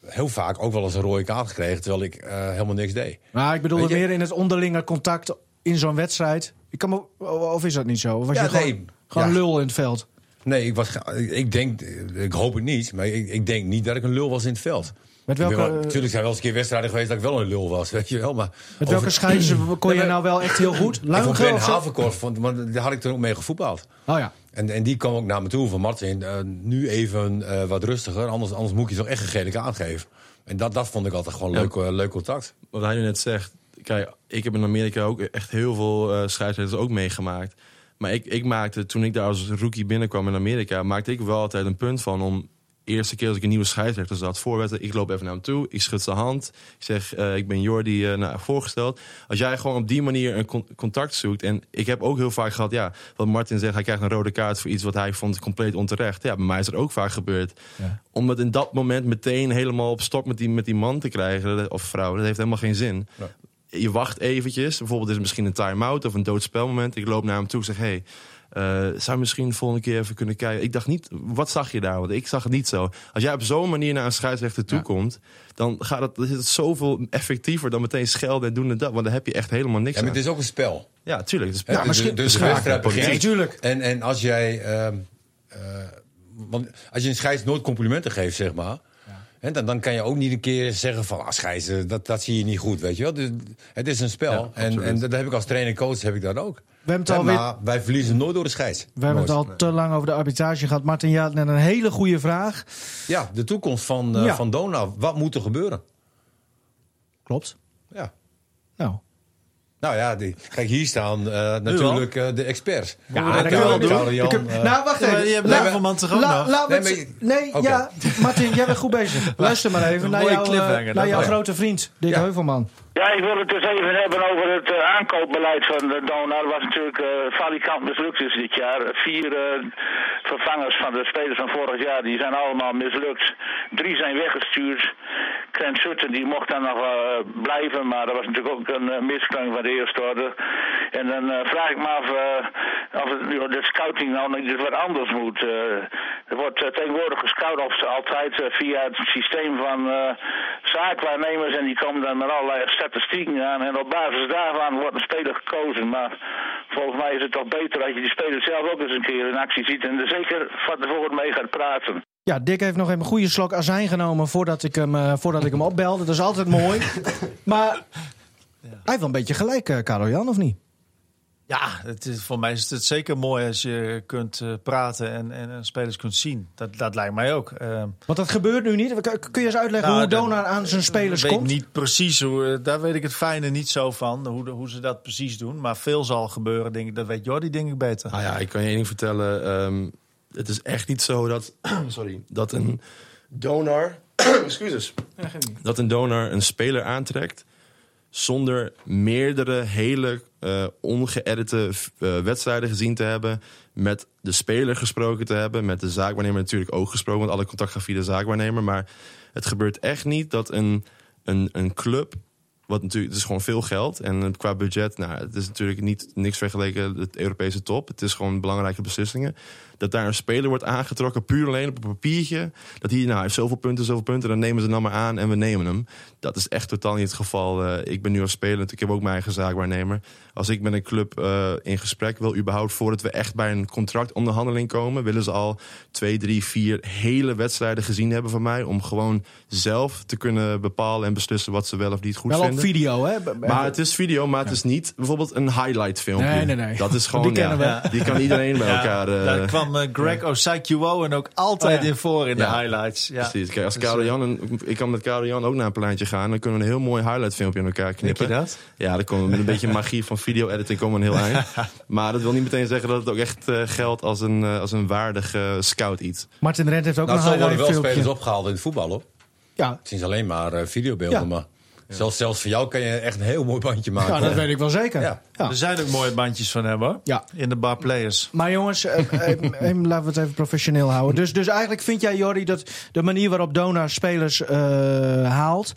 heel vaak ook wel eens een rode kaart gekregen, terwijl ik eh, helemaal niks deed. Maar ik je- meer in het onderlinge contact in zo'n wedstrijd. Ik kan me, of is dat niet zo? Of was Ja, je gewoon, nee. gewoon Ja. lul in het veld? Nee, ik, was, ik denk, ik hoop het niet, maar ik, ik denk niet dat ik een lul was in het veld. Met welke, Natuurlijk zijn er wel eens een keer wedstrijden geweest dat ik wel een lul was, weet je wel. Maar met welke over- kon je maar- nou wel echt heel goed? Ik vond Luigen Ben vond- want daar had ik toen ook mee gevoetbald. Oh ja. En, en die kwam ook naar me toe van Martin, eh, nu even eh, wat rustiger, anders, anders moet ik je toch echt een gele kaart geven. En dat, dat vond ik altijd gewoon Ja. leuk, eh, leuk contact. wat hij nu net zegt. Kijk, ik heb in Amerika ook echt heel veel eh scheidsrechters ook meegemaakt. Maar ik, ik maakte, toen ik daar als rookie binnenkwam in Amerika, maakte ik wel altijd een punt van om eerste keer als ik een nieuwe scheidsrechter zat, voorwetten, ik loop even naar hem toe, ik schud zijn hand, ik zeg, eh, ik ben Jordi eh, nou, voorgesteld. Als jij gewoon op die manier een con- contact zoekt, en ik heb ook heel vaak gehad, ja, wat Martin zegt, hij krijgt een rode kaart voor iets wat hij vond compleet onterecht. Ja, bij mij is dat ook vaak gebeurd. Ja. Om het in dat moment meteen helemaal op stok met die, met die man te krijgen, of vrouw, dat heeft helemaal geen zin. Je wacht eventjes, bijvoorbeeld is het misschien een time-out of een doodspelmoment. Ik loop naar hem toe en zeg, hey, eh, zou je misschien de volgende keer even kunnen kijken? Ik dacht niet, wat zag je daar? Want ik zag het niet zo. Als jij op zo'n manier naar een scheidsrechter toe komt, dan gaat het, is het zoveel effectiever dan meteen schelden en doen en dat. Want dan heb je echt helemaal niks Ja, maar aan. het is ook een spel. Ja, tuurlijk. Het is, ja, dus misschien- dus de wedstrijd begint. En, en als jij... ehm, eh, want als je een scheids nooit complimenten geeft, zeg maar... Hè, dan, dan kan je ook niet een keer zeggen van, ah, scheiße, dat, dat zie je niet goed, weet je wel. Dus, het is een spel. Ja, en, en dat heb ik als trainer-coach heb ik dat ook. We hebben het Hè, alweer maar wij verliezen nooit door de scheids. We hebben het al te lang over de arbitrage gehad. Martin, je had net een hele goede vraag. Ja, de toekomst van, eh Ja. van Donau. Wat moet er gebeuren? Klopt. Ja. Nou, Nou ja, die, kijk, hier staan eh, natuurlijk eh, de experts. Ja, dat je wel doen. Jan, eh, nou, wacht Ja, maar even. je hebt La- Leverman toch ook la- Nee, maar ja. Martin, jij bent goed bezig. Luister maar even naar, jouw, naar jouw grote vriend, Dick Ja. Heuvelman. Ja, ik wil het dus even hebben over het eh, aankoopbeleid van de Donar. Dat was natuurlijk eh valikant mislukt is dit jaar. Vier eh, vervangers van de spelers van vorig jaar, die zijn allemaal mislukt. Drie zijn weggestuurd. Sutton die mocht dan nog eh, blijven, maar dat was natuurlijk ook een uh, van de eerste orde. En dan eh, vraag ik me af eh, of het, de scouting nou niet wat anders moet. Eh, er wordt eh, tegenwoordig gescout of altijd eh, via het systeem van eh, zaakwaarnemers en die komen dan met allerlei statistieken aan. En op basis daarvan wordt een speler gekozen. Maar volgens mij is het toch beter dat je die speler zelf ook eens een keer in actie ziet en er zeker van tevoren mee gaat praten. Ja, Dick heeft nog even een goede slok azijn genomen voordat ik hem, eh, voordat ik hem opbelde. Dat is altijd mooi. maar hij heeft wel een beetje gelijk, eh Karel Jan, of niet? Ja, het is, voor mij is het zeker mooi als je kunt eh, praten en, en, en spelers kunt zien. Dat, dat lijkt mij ook. Ehm, Want dat gebeurt nu niet. Kun je eens uitleggen Nou, hoe dat- Donar aan zijn spelers ik weet komt? niet precies hoe, eh, daar weet ik het fijne niet zo van, hoe, hoe ze dat precies doen. Maar veel zal gebeuren, denk ik. Dat weet Jordi, denk ik beter. Nou ja, ik kan je één ding vertellen. ehm, het is echt niet zo dat, sorry, dat een donor, excuses, dat een donor een speler aantrekt zonder meerdere hele eh ongeëdite eh, wedstrijden gezien te hebben, met de speler gesproken te hebben, met de zaakwaarnemer natuurlijk ook gesproken, want alle contact gaat via de zaakwaarnemer. Maar het gebeurt echt niet dat een, een, een club wat natuurlijk, het is gewoon veel geld. En qua budget, nou, het is natuurlijk niet niks vergeleken met het Europese top. Het is gewoon belangrijke beslissingen. Dat daar een speler wordt aangetrokken, puur alleen op een papiertje. Dat hij, nou, hij heeft zoveel punten, zoveel punten. Dan nemen ze dan maar aan en we nemen hem. Dat is echt totaal niet het geval. Eh, ik ben nu als speler, ik heb ook mijn eigen zaakwaarnemer. Als ik met een club eh, in gesprek wil, überhaupt voordat we echt bij een contractonderhandeling komen, willen ze al twee, drie, vier hele wedstrijden gezien hebben van mij. Om gewoon zelf te kunnen bepalen en beslissen wat ze wel of niet goed Wel vinden. op video, hè? Maar het is video, maar het is niet bijvoorbeeld een highlight filmpje. Nee, nee, nee. Dat is gewoon, Die kennen ja, we. die kan iedereen bij Ja, elkaar... eh, daar kwam eh, Greg Osakiwo en ook altijd Oh ja. in voor in de Ja. highlights. Ja. Precies. Kijk, als Dus, Karel eh, Jan en, ik kan met Karel Jan ook naar een pleintje gaan. Dan kunnen we een heel mooi highlight filmpje in elkaar Denk knippen. je dat? Ja, dan komen we met een beetje magie van video editing komen we een heel eind. Maar dat wil niet meteen zeggen dat het ook echt eh, geldt als een, als een waardig eh, scout iets. Martin Rent heeft ook Nou, een zo worden highlight wel spelers filmpje. opgehaald in het voetbal, hoor. Ja, Het is alleen maar videobeelden, Ja. maar zelfs, zelfs voor jou kan je echt een heel mooi bandje maken. ja, dat weet ik wel zeker. Ja. Ja. Er zijn ook mooie bandjes van hem hoor. Ja. In de bar players. Maar jongens, eh, eh, eh, laten we het even professioneel houden. Dus, dus eigenlijk vind jij, Jordi, dat de manier waarop Donar spelers eh, haalt...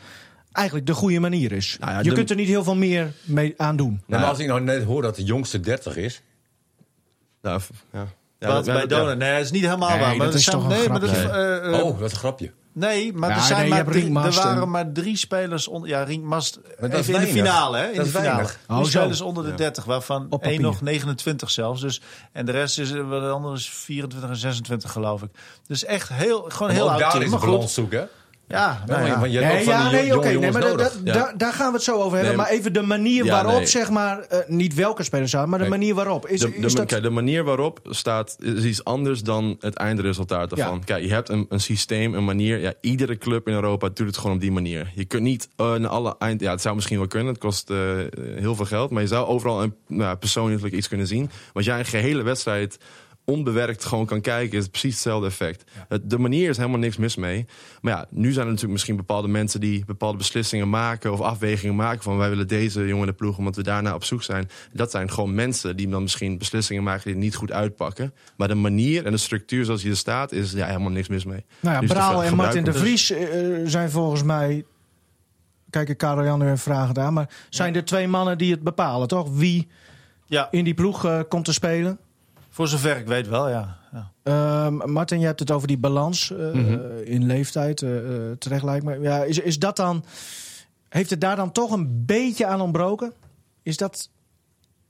eigenlijk de goede manier is. Nou ja, je de- kunt er niet heel veel meer mee aan doen. Nou, maar als ik nou net hoor dat de jongste 30 is. Nou, ja. Ja, Wat ja, bij ja. Donor. Nee, dat is niet helemaal Nee, waar. dat Maar is zijn, toch een nee, maar dat, eh, eh, oh, wat een grapje. Nee, maar Ja, er, zijn nee, maar drie, er waren maar drie spelers onder. Ja, Rienk Mast. Maar dat is Even in de finale, hè? In Dat de finale. weinig. Drie Oh, zo. spelers onder de 30, waarvan één nog 29 zelfs. Dus, en de rest is, wat de andere is 24 en 26, geloof ik. Dus echt heel, gewoon heel oud daar is Maar de goed. balans zoeken. Ja, nou Ja, je Nee, ja, nee, oké, nee, maar da- nodig. da- Ja. daar- daar gaan we het zo over hebben. Nee, maar even de manier Ja, waarop, nee. zeg maar, eh, niet welke spelers zijn, maar de manier waarop. Is, de, de, is dat... kijk, de manier waarop staat is iets anders dan het eindresultaat ervan. Kijk, je hebt een, een systeem, een manier. Ja, iedere club in Europa doet het gewoon op die manier. Je kunt niet eh, naar alle eind. Ja, het zou misschien wel kunnen. Het kost eh, heel veel geld. Maar je zou overal een nou, persoonlijk iets kunnen zien. Want jij een gehele wedstrijd onbewerkt gewoon kan kijken, is het precies hetzelfde effect. De manier is helemaal niks mis mee. Maar ja, nu zijn er natuurlijk misschien bepaalde mensen die bepaalde beslissingen maken of afwegingen maken van wij willen deze jongen in de ploeg omdat we daarna op zoek zijn. Dat zijn gewoon mensen die dan misschien beslissingen maken die niet goed uitpakken. Maar de manier en de structuur zoals die er staat is ja, helemaal niks mis mee. Nou ja, Dus Braal vraag- en Martin de gebruik Vries eh, zijn volgens mij... Kijk, ik Karel Jan nu even vragen aan. Maar zijn de twee mannen die het bepalen, toch? Wie ja, in die ploeg eh, komt te spelen? Voor zover ik weet wel, ja. ja. Ehm, Martin, je hebt het over die balans eh, Mhm. in leeftijd. eh, eh, terecht lijkt me. Ja, is, is dat dan... Heeft het daar dan toch een beetje aan ontbroken? Is dat,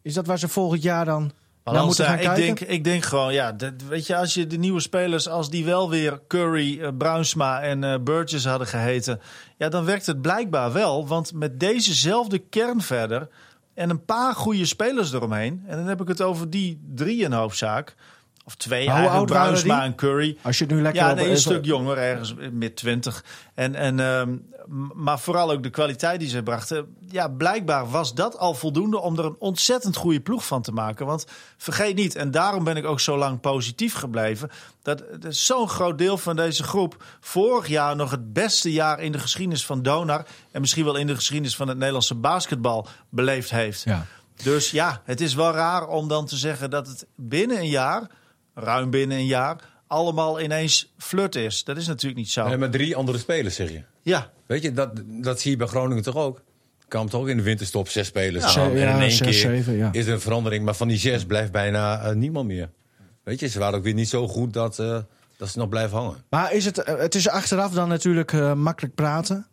is dat waar ze volgend jaar dan naar moeten ja, gaan ik kijken? denk, ik denk gewoon, ja, dat, weet je, als je de nieuwe spelers, als die wel weer Curry, Bruinsma en eh Burgess hadden geheten, ja, dan werkt het blijkbaar wel. Want met dezezelfde kern verder en een paar goede spelers eromheen, en dan heb ik het over die drie in hoofdzaak, of twee Hoe oud Bruinsma en Curry. Als je het nu lekker Ja, nee, een stuk jonger, ergens mid 20. En, en, ehm, maar vooral ook de kwaliteit die ze brachten. Ja, blijkbaar was dat al voldoende om er een ontzettend goede ploeg van te maken. Want vergeet niet, en daarom ben ik ook zo lang positief gebleven. Dat het is zo'n groot deel van deze groep vorig jaar nog het beste jaar in de geschiedenis van Donar. En misschien wel in de geschiedenis van het Nederlandse basketbal beleefd heeft. Ja. Dus ja, het is wel raar om dan te zeggen dat het binnen een jaar, ruim binnen een jaar, allemaal ineens flirt is. Dat is natuurlijk niet zo. Nee, maar drie andere spelers, zeg je. Ja, Weet je, dat, dat zie je bij Groningen toch ook? kwam toch ook in de winterstop zes spelers Ja, aan. en in één zes, keer zeven, ja. is er een verandering. Maar van die zes blijft bijna eh, niemand meer. Weet je, ze waren ook weer niet zo goed dat, eh, dat ze nog blijven hangen. Maar is het, eh, het is achteraf dan natuurlijk eh, makkelijk praten.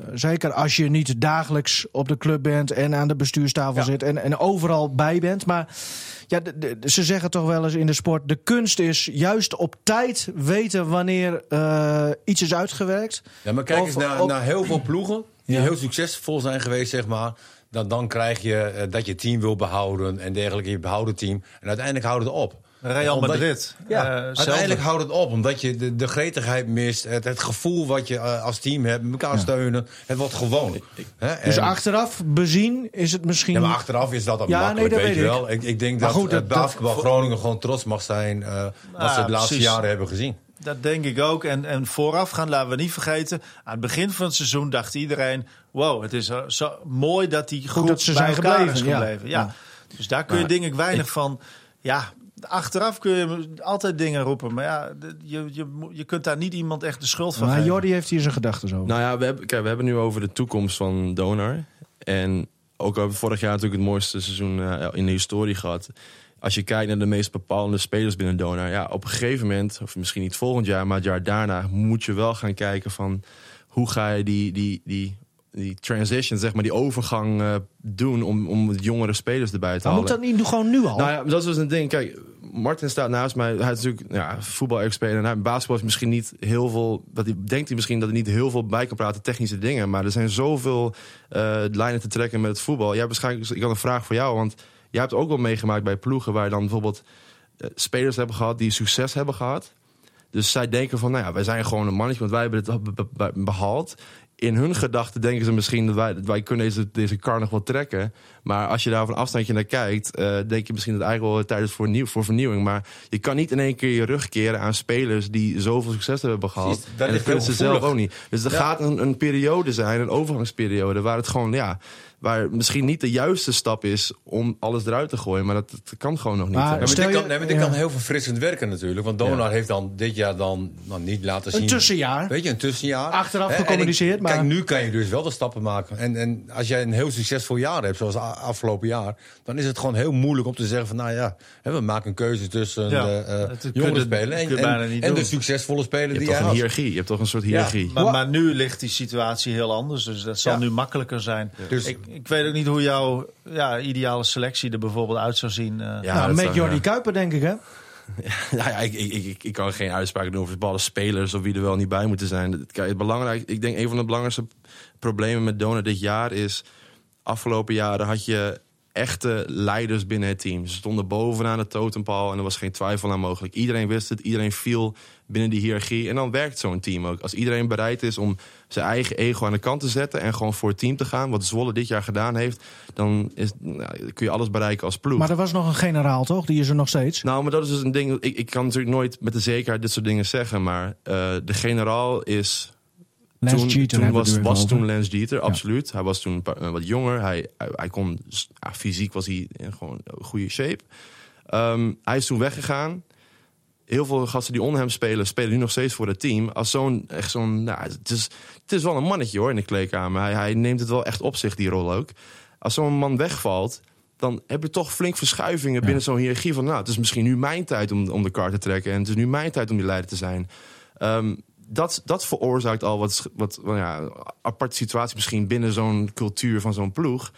Eh, zeker als je niet dagelijks op de club bent en aan de bestuurstafel Ja. zit en, en overal bij bent. Maar ja, ze zeggen toch wel eens in de sport: de kunst is juist op tijd weten wanneer eh, iets is uitgewerkt. Ja, maar kijk Of- eens naar, naar heel veel ploegen die Ja. heel succesvol zijn geweest, zeg maar. Dan, dan krijg je eh, dat je team wil behouden en dergelijke. Je behoudt het team. En uiteindelijk houdt het op. Real Omdat- Madrid. Ja, Eh, uiteindelijk houdt het op. Omdat je de, de gretigheid mist. Het, het gevoel wat je eh, als team hebt. Elkaar steunen. Het wordt gewoon. Hè? Dus En- achteraf bezien is het misschien. Ja, maar achteraf is dat ook Ja, makkelijk, nee, dat weet je weet wel. Ik, ik denk Maar dat, goed, eh, dat- basketbal Groningen gewoon trots mag zijn... eh, wat ze de laatste precies. jaren hebben gezien. Dat denk ik ook. En, en voorafgaand, laten we niet vergeten. Aan het begin van het seizoen dacht iedereen... wow, het is zo, mooi dat die groep dat ze bij zijn elkaar gebleven, is ja. gebleven. Ja. Ja. Dus daar kun je Maar denk ik weinig van... Ja, achteraf kun je altijd dingen roepen. Maar ja, je, je, moet- je kunt daar niet iemand echt de schuld van maar geven. Jordi heeft hier zijn gedachten over. Nou ja, we hebben, kijk, we hebben nu over de toekomst van Donar. En ook hebben we vorig jaar natuurlijk het mooiste seizoen eh, in de historie gehad. Als je kijkt naar de meest bepalende spelers binnen Donar. Ja, op een gegeven moment, of misschien niet volgend jaar, maar het jaar daarna, moet je wel gaan kijken van hoe ga je die, die, die, die transition, zeg maar, die overgang eh, doen om, om jongere spelers erbij te maar halen. moet dat niet gewoon nu al? Nou ja, dat is dus een ding. Kijk, Martin staat naast mij. Hij is natuurlijk ja, voetbal-expert. En hij, basketbal is misschien niet heel veel... Dat hij, denkt hij misschien dat hij niet heel veel bij kan praten, technische dingen. Maar er zijn zoveel eh, lijnen te trekken met het voetbal. Jij hebt waarschijnlijk... Ik had een vraag voor jou, want jij hebt ook wel meegemaakt bij ploegen... waar je dan bijvoorbeeld eh, spelers hebben gehad die succes hebben gehad. Dus zij denken van, nou ja, wij zijn gewoon een mannetje... want wij hebben het be- be- be- behaald. In hun gedachten denken ze misschien dat wij, dat wij kunnen deze, deze kar nog wel trekken. Maar als je daar van afstandje naar kijkt, eh, denk je misschien dat het eigenlijk wel tijd is voor, nieuw, voor vernieuwing. Maar je kan niet in één keer je rug keren aan spelers die zoveel succes hebben gehad. Precies, dat en dat kunnen ze zelf ook niet. Dus er Ja. gaat een, een periode zijn, een overgangsperiode, waar het gewoon, ja, waar misschien niet de juiste stap is om alles eruit te gooien. Maar dat, dat kan gewoon nog niet. Maar dit je- kan, nee, maar dit ja. kan heel verfrissend werken natuurlijk. Want Donar Ja. heeft dan dit jaar dan, dan niet laten Een zien... tussenjaar. Weet je, een tussenjaar. Achteraf ik- gecommuniceerd, maar- Kijk, nu kan je dus wel de stappen maken. En, en als jij een heel succesvol jaar hebt, zoals afgelopen jaar... dan is het gewoon heel moeilijk om te zeggen van... nou ja, hè, we maken een keuze tussen Ja, eh, eh, jongere je- spelers... kun en, en, de succesvolle speler Je hebt die toch een hiërarchie. Je hebt toch een soort hiërarchie. Maar, maar nu ligt die situatie heel anders. Dus dat zal Ja. nu makkelijker zijn. Dus- ik, ik weet ook niet hoe jouw ja, ideale selectie er bijvoorbeeld uit zou zien. eh. Ja, nou, met Jordi ja. Kuiper, denk ik, hè? Ja, ja ik, ik, ik, ik kan geen uitspraak doen over bepaalde spelers of wie er wel niet bij moeten zijn. Kijk, het belangrijk, ik denk een van de belangrijkste problemen met Donor dit jaar is. Afgelopen jaren had je echte leiders binnen het team. Ze stonden bovenaan het totempaal en er was geen twijfel aan mogelijk. Iedereen wist het, iedereen viel binnen die hiërarchie. En dan werkt zo'n team ook. Als iedereen bereid is om zijn eigen ego aan de kant te zetten en gewoon voor het team te gaan, wat Zwolle dit jaar gedaan heeft, dan is, nou, kun je alles bereiken als ploeg. Maar er was nog een generaal, toch? Die is er nog steeds. Nou, maar dat is dus een ding. Ik, ik kan natuurlijk nooit met de zekerheid dit soort dingen zeggen. Maar eh, de generaal is. Lance toen Jeter was, toen. Lance Jeter, absoluut. Hij was toen eh, wat jonger. Hij, hij, hij kon. ja, fysiek was hij in gewoon een goede shape. Ehm, hij is toen weggegaan. Heel veel gasten die onder hem spelen, spelen nu nog steeds voor het team. Als zo'n, echt zo'n, nou, het is, het is wel een mannetje hoor in de kleedkamer. Hij, hij neemt het wel echt op zich, die rol ook. Als zo'n man wegvalt, dan heb je toch flink verschuivingen binnen zo'n hiërarchie. Van nou, het is misschien nu mijn tijd om, om de kaart te trekken. En het is nu mijn tijd om die leider te zijn. Ehm, dat, dat veroorzaakt al wat, wat, wat ja, aparte situatie misschien binnen zo'n cultuur van zo'n ploeg.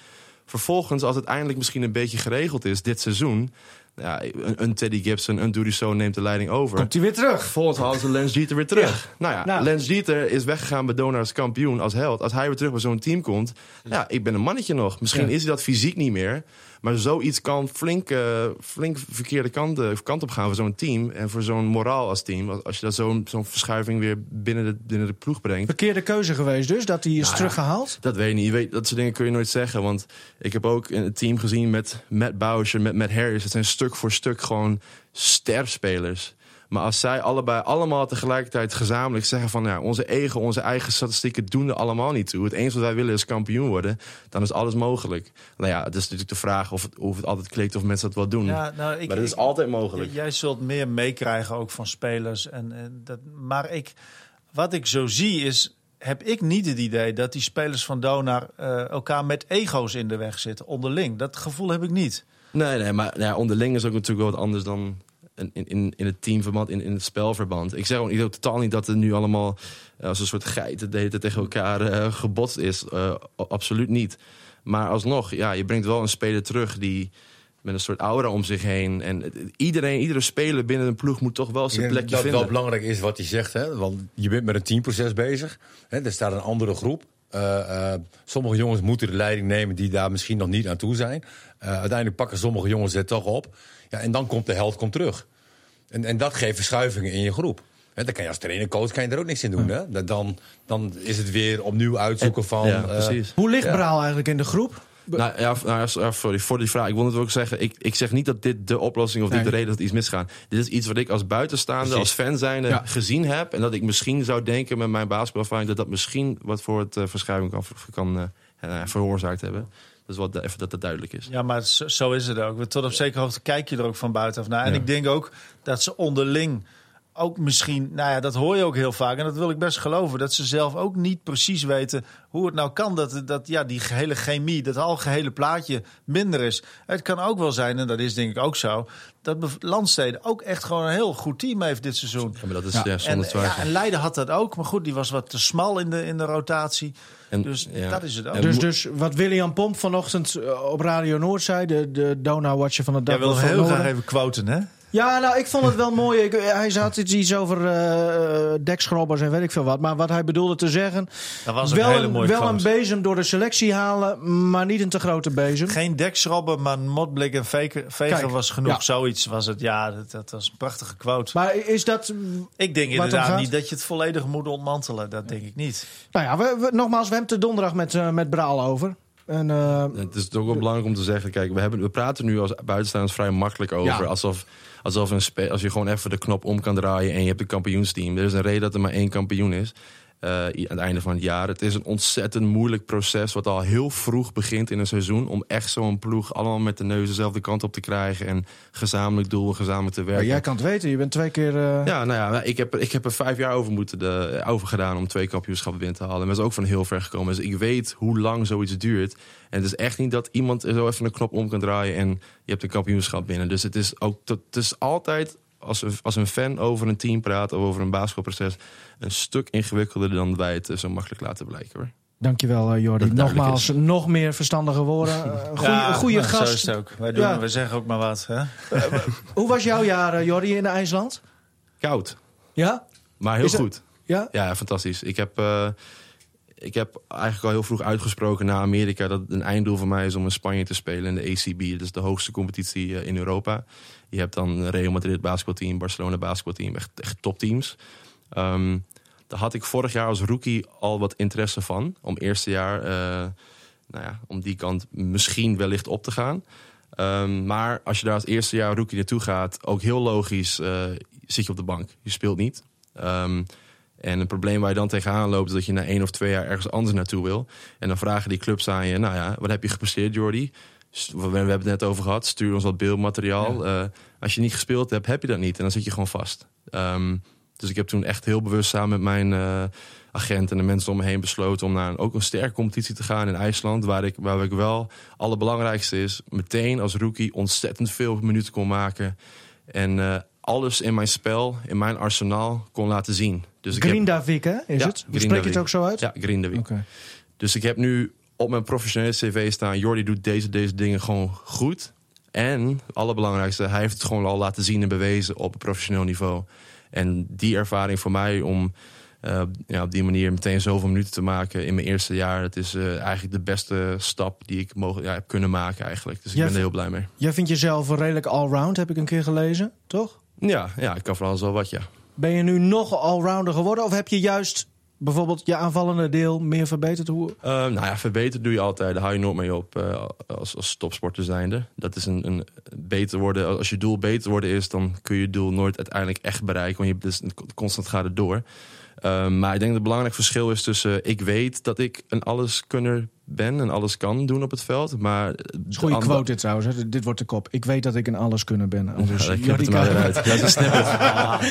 Vervolgens, als het eindelijk misschien een beetje geregeld is dit seizoen, ja, een, een Teddy Gibson, een Duriso neemt de leiding over. Komt hij weer terug? Vervolgens halen ze Lens Jeter weer terug. Nou ja, Nou. Lens Jeter is weggegaan bij Donar als kampioen, als held. Als hij weer terug bij zo'n team komt, ja, ik ben een mannetje nog. Misschien Ja. is hij dat fysiek niet meer. Maar zoiets kan flink, eh, flink verkeerde kant, eh, kant op gaan voor zo'n team. En voor zo'n moraal als team. Als- je dat zo'n zo'n verschuiving weer binnen de, binnen de ploeg brengt. Verkeerde keuze geweest dus, dat hij is Nou ja. teruggehaald? Dat weet ik niet. Je weet, dat soort dingen kun je nooit zeggen. Want ik heb ook een team gezien met Matt Boucher, met Matt Harris. Het zijn stuk voor stuk gewoon sterspelers. Maar als zij allebei allemaal tegelijkertijd gezamenlijk zeggen van... Ja, onze ego, onze eigen statistieken doen er allemaal niet toe. Het enige wat wij willen is kampioen worden. Dan is alles mogelijk. Nou ja, het is natuurlijk de vraag of het, of het altijd klikt of mensen dat wel doen. Ja, nou, ik, maar dat is ik- altijd mogelijk. Jij zult meer meekrijgen ook van spelers. En, en dat, maar ik, wat ik zo zie is, heb ik niet het idee dat die spelers van Donar eh, elkaar met ego's in de weg zitten, onderling. Dat gevoel heb ik niet. Nee, nee, maar nou ja, onderling is ook natuurlijk wel wat anders dan in, in, in het teamverband, in, in het spelverband. Ik zeg ook, ik totaal niet dat er nu allemaal eh, als een soort geiten de hele tijd tegen elkaar eh, gebotst is. Eh, absoluut niet. Maar alsnog, ja, je brengt wel een speler terug die met een soort aura om zich heen. En iedereen, iedere speler binnen een ploeg moet toch wel zijn plekje dat het wel vinden. belangrijk is wat hij zegt. Hè? Want je bent met een teamproces bezig. Hè? Er staat een andere groep. Sommige jongens moeten de leiding nemen die daar misschien nog niet aan toe zijn. Uiteindelijk pakken sommige jongens het toch op. Ja, en dan komt de held komt terug. En, en dat geeft verschuivingen in je groep. Hè, dan kan je als trainer, coach, kan je er ook niks in doen. Hè? Dat- Dan, dan is het weer opnieuw uitzoeken van... ja, eh, precies. Hoe ligt Ja. Braal eigenlijk in de groep? Nou ja, nou ja, sorry voor die vraag. Ik wil het ook zeggen. Ik, ik zeg niet dat dit de oplossing of dit Nee. de reden is dat iets misgaat. Dit is iets wat ik als buitenstaander, Precies. als fan zijnde Ja. gezien heb. En dat ik misschien zou denken met mijn basketbalervaring dat dat misschien wat voor het eh, verschuiving kan, kan eh, veroorzaakt hebben. Dus wat even dat het duidelijk is. Ja, maar zo, zo is het ook. Tot op zekere hoogte kijk je er ook van buitenaf naar. En Ja. ik denk ook dat ze onderling ook misschien, nou ja, dat hoor je ook heel vaak. En dat wil ik best geloven. Dat ze zelf ook niet precies weten hoe het nou kan dat, dat ja, die gehele chemie, dat algehele plaatje minder is. Het kan ook wel zijn, en dat is denk ik ook zo, dat Landsteden ook echt gewoon een heel goed team heeft dit seizoen. Ja, maar dat is Ja. ja. En, zonder ja, twijfel. en Leiden had dat ook, maar goed, die was wat te smal in de, in de rotatie. En- Dus ja. dat is het ook. Dus, dus wat William Pomp vanochtend eh, op Radio Noord zei, de, de Donau-watcher van het Jij dag. wil heel graag even quoten, hè? Ja, nou, ik vond het wel mooi. Ik, hij had iets, over eh, eh, dekschrobbers en weet ik veel wat. Maar wat hij bedoelde te zeggen... Dat was ook een wel hele een, mooie wel quote. een bezem door de selectie halen, maar niet een te grote bezem. Geen dekschrobben, maar motblik en vegen, vegen Kijk, was genoeg. ja. Zoiets was het. Ja, dat, dat was een prachtige quote. Maar is dat... ik denk inderdaad niet dat je het volledig moet ontmantelen. Dat denk ik niet. Nou ja, we, we- nogmaals, we hebben het er donderdag met, eh, met Braal over. En, eh, Het is ook wel belangrijk om te zeggen, kijk, we, hebben, we praten nu als buitenstaanders vrij makkelijk over. Ja. Alsof, alsof als je gewoon even de knop om kan draaien en je hebt een kampioensteam. Er is een reden dat er maar één kampioen is. Eh, aan het einde van het jaar. Het is een ontzettend moeilijk proces wat al heel vroeg begint in een seizoen. Om echt zo'n ploeg allemaal met de neus dezelfde kant op te krijgen. En gezamenlijk doel, gezamenlijk te maar werken. jij kan het weten, je bent twee keer... eh, Ja, nou ja, ik heb, ik heb er vijf jaar over, moeten de, over gedaan om twee kampioenschappen binnen te halen. En dat is ook van heel ver gekomen. Dus ik weet hoe lang zoiets duurt. En het is echt niet dat iemand zo even een knop om kan draaien en je hebt een kampioenschap binnen. Dus het is ook het is altijd, als een, als een fan over een team praat of over een basketbalproces, een stuk ingewikkelder dan wij het eh, zo makkelijk laten blijken hoor. Dankjewel, eh Jordi. Nogmaals, nog meer verstandige woorden. Eh, goeie, goede nou, Zo gast. is het ook. Wij, doen, Ja. wij zeggen ook maar wat. Hè? Hoe was jouw jaar, Jordi, in IJsland? Koud, Ja? maar heel Is goed. Ja? Ja, fantastisch. Ik heb, eh, ik heb eigenlijk al heel vroeg uitgesproken naar Amerika dat een einddoel voor mij is om in Spanje te spelen in de ACB. Dat is de hoogste competitie eh, in Europa. Je hebt dan Real Madrid basketbalteam, Barcelona basketbalteam, echt, echt topteams. Ehm daar had ik vorig jaar als rookie al wat interesse van. Om eerste jaar, eh, nou ja, om die kant misschien wellicht op te gaan. Ehm, maar als je daar als eerste jaar rookie naartoe gaat, ook heel logisch, eh, zit je op de bank. Je speelt niet. Ehm, en een probleem waar je dan tegenaan loopt, is dat je na één of twee jaar ergens anders naartoe wil. En dan vragen die clubs aan je, nou ja, wat heb je gepresteerd, Jordi? We hebben het net over gehad, stuur ons wat beeldmateriaal. Eh, als je niet gespeeld hebt, heb je dat niet. En dan zit je gewoon vast. Ehm, dus ik heb toen echt heel bewust samen met mijn eh, agent en de mensen om me heen besloten... om naar een, ook een sterke competitie te gaan in IJsland. Waar ik, waar ik wel, allerbelangrijkste is, meteen als rookie ontzettend veel minuten kon maken. En eh, alles in mijn spel, in mijn arsenaal kon laten zien. Dus heb- Grindavik, hè? Is Ja, het? Spreek je het ook zo uit? Ja, Grindavik. Oké. Dus ik heb nu op mijn professionele cv staan... Jordi doet deze, deze dingen gewoon goed. En, het allerbelangrijkste, hij heeft het gewoon al laten zien en bewezen op een professioneel niveau. En die ervaring voor mij om eh, ja, op die manier meteen zoveel minuten te maken in mijn eerste jaar, dat is eh, eigenlijk de beste stap die ik mogelijk ja, heb kunnen maken eigenlijk. Dus ik Jij ben er heel blij mee. Jij vindt jezelf een redelijk allround, heb ik een keer gelezen, toch? Ja, ja, ik kan vooral zo wat, ja. Ben je nu nog allrounder geworden? Of heb je juist bijvoorbeeld je aanvallende deel meer verbeterd? Hoe... Eh, nou ja, verbeteren doe je altijd. Daar hou je nooit mee op eh, als, als topsporter zijnde. Dat is een, een beter worden. Als je doel beter worden is, dan kun je je doel nooit uiteindelijk echt bereiken. Want je, dus constant gaat het door. Eh, maar ik denk dat het belangrijk verschil is tussen... ik weet dat ik een alleskunner ben en alles kan doen op het veld. Maar een goede quote dit trouwens. Hè? Dit wordt de kop. Ik weet dat ik een alles kunnen ben. Anders, Ja, dat maar weer uit. Dat is een snippet.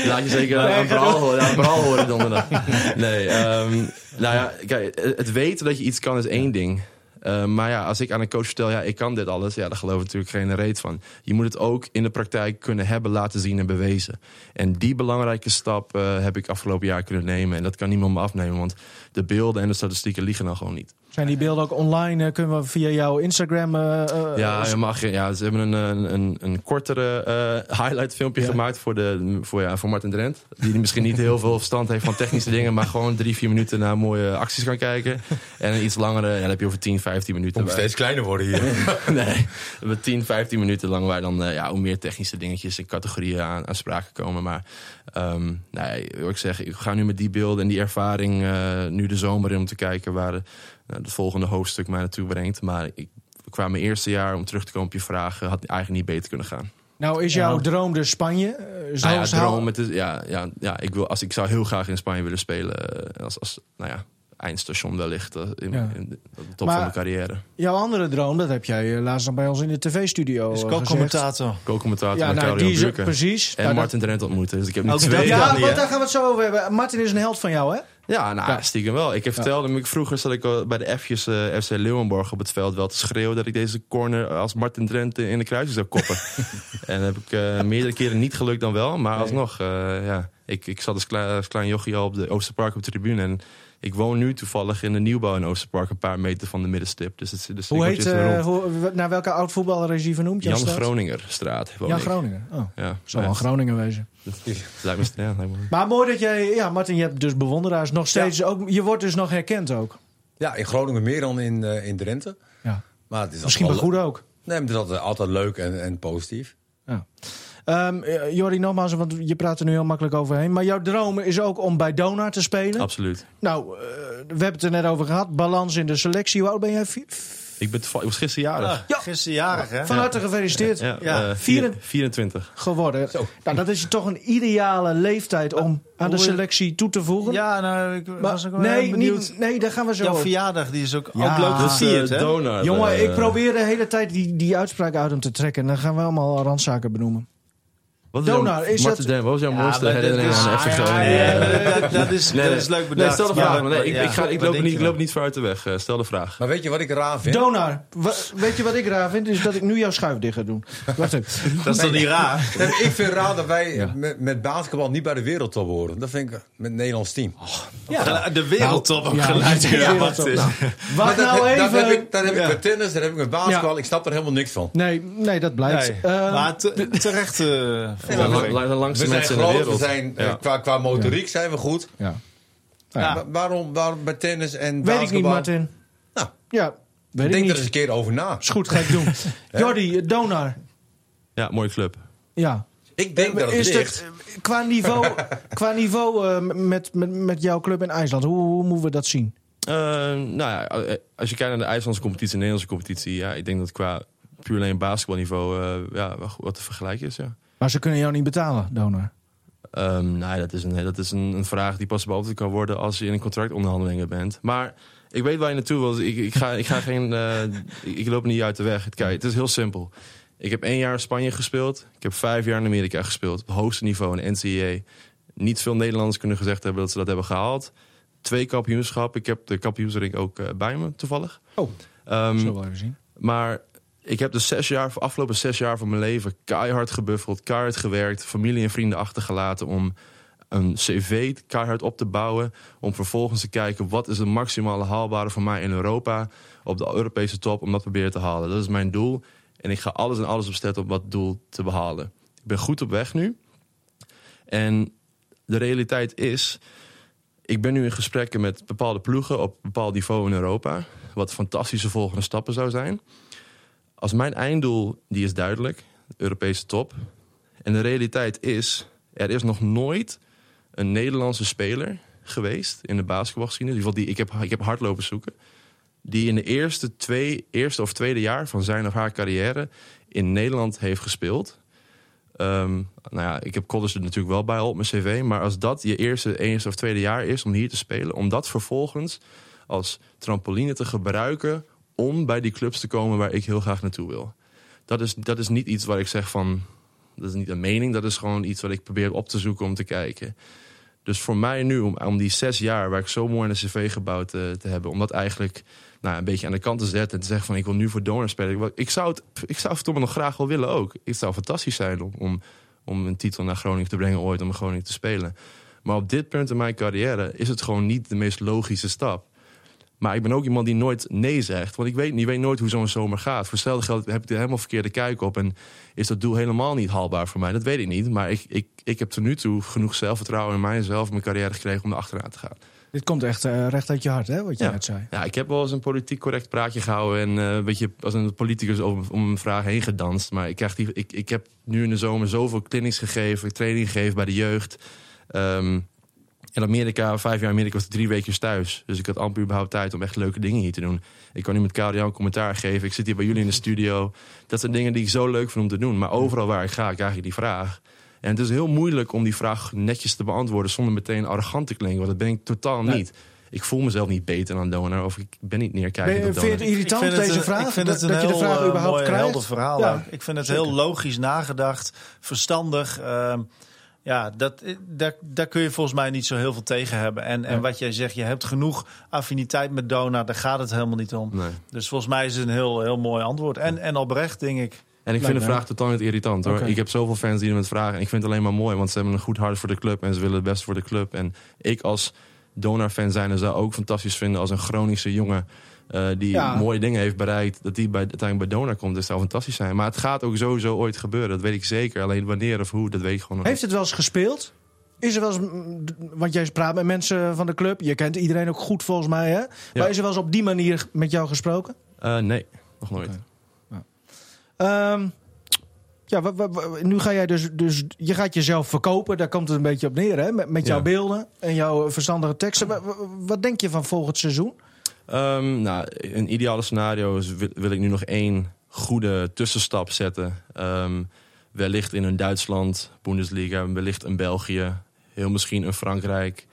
Laat je zeker een verhaal horen, ja, een verhaal horen donderdag. Nee, ehm, nou ja, kijk, het weten dat je iets kan is één ding. Eh, maar ja, als ik aan een coach vertel, ja, ik kan dit alles, ja, daar geloof ik natuurlijk geen reet van. Je moet het ook in de praktijk kunnen hebben, laten zien en bewezen. En die belangrijke stap eh, heb ik afgelopen jaar kunnen nemen. En dat kan niemand me afnemen, want de beelden en de statistieken liegen dan gewoon niet. Zijn die beelden ook online? Eh, Kunnen we via jouw Instagram... Ja, je mag, ja, ze hebben een, een, een, een kortere eh, highlight filmpje Ja. gemaakt voor, de, voor, ja, voor Martin Drent. Die misschien niet heel veel verstand heeft van technische dingen, maar gewoon drie, vier minuten naar mooie acties kan kijken. En een iets langere, ja, dan heb je over 10, 15 minuten. Moet waar- steeds kleiner worden hier. nee, we 10, 15 minuten lang waar dan eh, ja, hoe meer technische dingetjes en categorieën aan, aan sprake komen. Maar ehm nee, wat ik zeg, ik ga nu met die beelden en die ervaring eh, nu de zomer in om te kijken waar de, nou, het volgende hoofdstuk mij naartoe brengt. Maar ik, qua mijn eerste jaar, om terug te komen op je vraag, eh, had eigenlijk niet beter kunnen gaan. Nou is jouw droom dus Spanje. Eh, Zo Nou ja, droom, het is, ja, ja, ja, ik, wil, als, ik zou heel graag in Spanje willen spelen eh, als, als nou ja, eindstation wellicht eh, in, Ja. in de, op de top Maar- van mijn carrière. Jouw andere droom, dat heb jij eh, laatst nog bij ons in de tv-studio Is eh, ook gezegd. commentator. Co-commentator Ja, met nou, die is precies. En Nou, dat- Martin Drent ontmoeten. Dus ik heb nu Ook twee. dat- Ja, niet, want daar gaan we het zo over hebben. Martin is een held van jou, hè? Ja, nou, Ja. stiekem wel. Ik heb verteld, ik vroeger zat ik al bij de F'jes eh, FC Leeuwenborg op het veld wel te schreeuwen dat ik deze corner als Martin Drent in de kruising zou koppen. en dat heb ik eh, meerdere keren niet gelukt dan wel. Maar alsnog, eh, ja, ik, ik zat als klein, als klein jochie al op de Oosterpark op de tribune. En ik woon nu toevallig in de nieuwbouw in Oosterpark, een paar meter van de middenstip. Dus het, dus Hoe heet, rond. hoe, naar welke oud voetballer is die vernoemd? Jan straat? Groningerstraat. Jan ik. Groningen. Oh, Ja, zal wel ja, Groningen wezen. lijkt me, ja, lijkt me- Maar mooi dat jij... Ja, Martin, je hebt dus bewonderaars. Nog steeds ook... Je wordt dus nog herkend ook. Ja, in Groningen meer dan in, eh, in Drenthe. Ja. Maar het is Misschien wel goed ook. Nee, maar het is altijd, altijd leuk en, en positief. Ja. Jordi, nogmaals, want je praat er nu heel makkelijk overheen. Maar jouw droom is ook om bij Donar te spelen. Absoluut. Nou, eh, we hebben het er net over gehad. Balans in de selectie. Hoe oud ben jij? Ik, ben ik was gisteren jarig. Ja. Gisteren jarig, hè? Van harte gefeliciteerd Ja, Ja. eh, Vieren- 24. geworden. Nou, dat is toch een ideale leeftijd om aan de selectie toe te voegen. Ja, nou, ik Maar- was ook wel nee, benieuwd. niet, nee, daar gaan we zo Jouw verjaardag die is ook, Ja. ook leuk gevierd, hè? donor. Jongen, eh, ik probeer de hele tijd die, die uitspraak uit hem te trekken. En dan gaan we allemaal randzaken benoemen. Wat is jouw- Donar, is Martin dat- Den, wat was jouw Ja, mooiste herinnering is- aan FC Groningen? dat, is, nee, dat is leuk nee, bedacht. stel de vraag. Nee, ik, ja, ik, ga, ik, loop niet, ik loop niet vooruit de weg. Eh, stel de vraag. Maar weet je wat ik raar vind? Donar, weet je wat ik raar vind? Is dat ik nu jouw schuif dicht ga doen. Wacht even. Dat is toch niet raar? Ik vind raar dat wij Ja. met, met basketbal niet bij de wereldtop horen. Dat vind ik met het Nederlands team. Ja. De wereldtop ook Ja, de wereldtop. wat is- Nou, Maar Wacht nou heb- dat heb even. ik, dat heb ik met tennis, dat heb ik met basketbal. Ik snap er helemaal niks van. Nee, nee, dat blijkt. Eh, Maar te- terecht eh, De, verandering. lang- de langste We zijn mensen in de groot, we wereld. zijn, eh, Ja. qua, qua motoriek zijn we goed. ja. Ja. Wa- Waarom, waarom bij tennis en Weet basketbal? ik niet, Martin. Nou, Ja, weet ik Denk er eens een keer over na. Is goed, ga ik doen. Jordi, eh, Donar. Ja, mooie club. Ja. Ik denk dat het Is ligt. eh, qua niveau, qua niveau eh, met, met, met jouw club in IJsland, hoe, hoe moeten we dat zien? Eh, nou ja, eh, als je kijkt naar de IJslandse competitie en de Nederlandse competitie... Ja, ik denk dat qua puur alleen basketbalniveau eh, ja, wat te vergelijken is, ja. Maar ze kunnen jou niet betalen, Donar. Ehm nou, dat is, een, dat is een, een vraag die pas beantwoord kan worden als je in een contractonderhandelingen bent. Maar ik weet waar je naartoe wil. Ik, ik, ga, ik, ga geen, eh, ik, loop niet uit de weg. Kijk, het is heel simpel. Ik heb één jaar in Spanje gespeeld. Ik heb vijf jaar in Amerika gespeeld. Op het hoogste niveau in NCAA. Niet veel Nederlanders kunnen gezegd hebben dat ze dat hebben gehaald. Twee kampioenschappen. Ik heb de kampioensring ook eh, bij me, toevallig. Oh, Ehm, zullen we wel even zien. maar ik heb de jaar, afgelopen zes jaar van mijn leven keihard gebuffeld, keihard gewerkt, familie en vrienden achtergelaten om een cv keihard op te bouwen. Om vervolgens te kijken wat is de maximale haalbare voor mij in Europa op de Europese top om dat proberen te halen. Dat is mijn doel. En ik ga alles en alles opzetten om dat doel te behalen. Ik ben goed op weg nu. En de realiteit is, ik ben nu in gesprekken met bepaalde ploegen op bepaald niveau in Europa. Wat fantastische volgende stappen zou zijn. Als mijn einddoel, die is duidelijk, Europese top. En de realiteit is, er is nog nooit een Nederlandse speler geweest in de basketbalgeschiedenis. In die ik heb, ik heb hard lopen zoeken. Die in de eerste, twee, eerste of tweede jaar van zijn of haar carrière in Nederland heeft gespeeld. Ehm, nou ja, ik heb college er natuurlijk wel bij op mijn cv. Maar als dat je eerste, eerste of tweede jaar is om hier te spelen... om dat vervolgens als trampoline te gebruiken... om bij die clubs te komen waar ik heel graag naartoe wil. Dat is, dat is niet iets waar ik zeg van... dat is niet een mening, dat is gewoon iets wat ik probeer op te zoeken om te kijken. Dus voor mij nu, om, om die zes jaar waar ik zo mooi een cv gebouwd te, te hebben... om dat eigenlijk nou, een beetje aan de kant te zetten... en te zeggen van ik wil nu voor donor spelen. Ik zou het, ik zou het nog graag wel willen ook. Het zou fantastisch zijn om, om, om een titel naar Groningen te brengen ooit... om in Groningen te spelen. Maar op dit punt in mijn carrière is het gewoon niet de meest logische stap. Maar ik ben ook iemand die nooit nee zegt. Want ik weet, je weet nooit hoe zo'n zomer gaat. Voor hetzelfde geld heb ik er helemaal verkeerde kijk op. En is dat doel helemaal niet haalbaar voor mij? Dat weet ik niet. Maar ik, ik, ik heb tot nu toe genoeg zelfvertrouwen in mijzelf... en mijn carrière gekregen om er achteraan te gaan. Dit komt echt eh, recht uit je hart, hè, wat je Ja. net zei. Ja, ik heb wel eens een politiek correct praatje gehouden... en eh, een beetje als een politicus om, om een vraag heen gedanst. Maar ik, krijg die, ik, ik heb nu in de zomer zoveel clinics gegeven... training gegeven bij de jeugd... Ehm, in Amerika, vijf jaar in Amerika, was ik drie weken thuis. Dus ik had amper überhaupt tijd om echt leuke dingen hier te doen. Ik kan nu met Karel een commentaar geven. Ik zit hier bij jullie in de studio. Dat zijn dingen die ik zo leuk vind om te doen. Maar overal waar ik ga, krijg ik die vraag. En het is heel moeilijk om die vraag netjes te beantwoorden... zonder meteen arrogant te klinken. Want dat ben ik totaal Nee. niet. Ik voel mezelf niet beter dan donor. Of ik ben niet Ben neerkijkend je, op vind je het irritant, Ik vind het deze een- vraag? Ik vind dat, het een dat je de heel vraag eh, überhaupt mooi, krijgt? helder verhaal. Ja. Ik vind het zeker. heel logisch nagedacht, verstandig. ehm, ja, dat, eh, daar, daar kun je volgens mij niet zo heel veel tegen hebben. En, en wat jij zegt, je hebt genoeg affiniteit met Dona. Daar gaat het helemaal niet om. Nee. Dus volgens mij is het een heel, heel mooi antwoord. En, en oprecht, denk ik. En ik Lijkt vind de vraag totaal niet irritant hoor. Ik heb zoveel fans die me het vragen. En ik vind het alleen maar mooi, want ze hebben een goed hart voor de club en ze willen het best voor de club. En ik als Donar-fan zijn zou ook fantastisch vinden als een Groningse jongen eh, die Ja. mooie dingen heeft bereikt, dat die bij, uiteindelijk bij Donar komt. Dat zou fantastisch zijn. Maar het gaat ook sowieso ooit gebeuren. Dat weet ik zeker. Alleen wanneer of hoe, dat weet ik gewoon nog Heeft het wel eens gespeeld? Is er wel eens, want jij praat met mensen van de club. Je kent iedereen ook goed volgens mij, hè? Maar is er wel eens op die manier met jou gesproken? Eh, nee, nog nooit. Oké. Ehm, ja, nu ga jij dus, dus... Je gaat jezelf verkopen, daar komt het een beetje op neer, hè? Met, met jouw Ja. beelden en jouw verstandige teksten. Wa- wa- Wat denk je van volgend seizoen? Ehm, nou, een ideale scenario is, wil, ik nu nog één goede tussenstap zetten. Ehm, wellicht in een Duitsland, Bundesliga, wellicht een België, heel misschien een Frankrijk.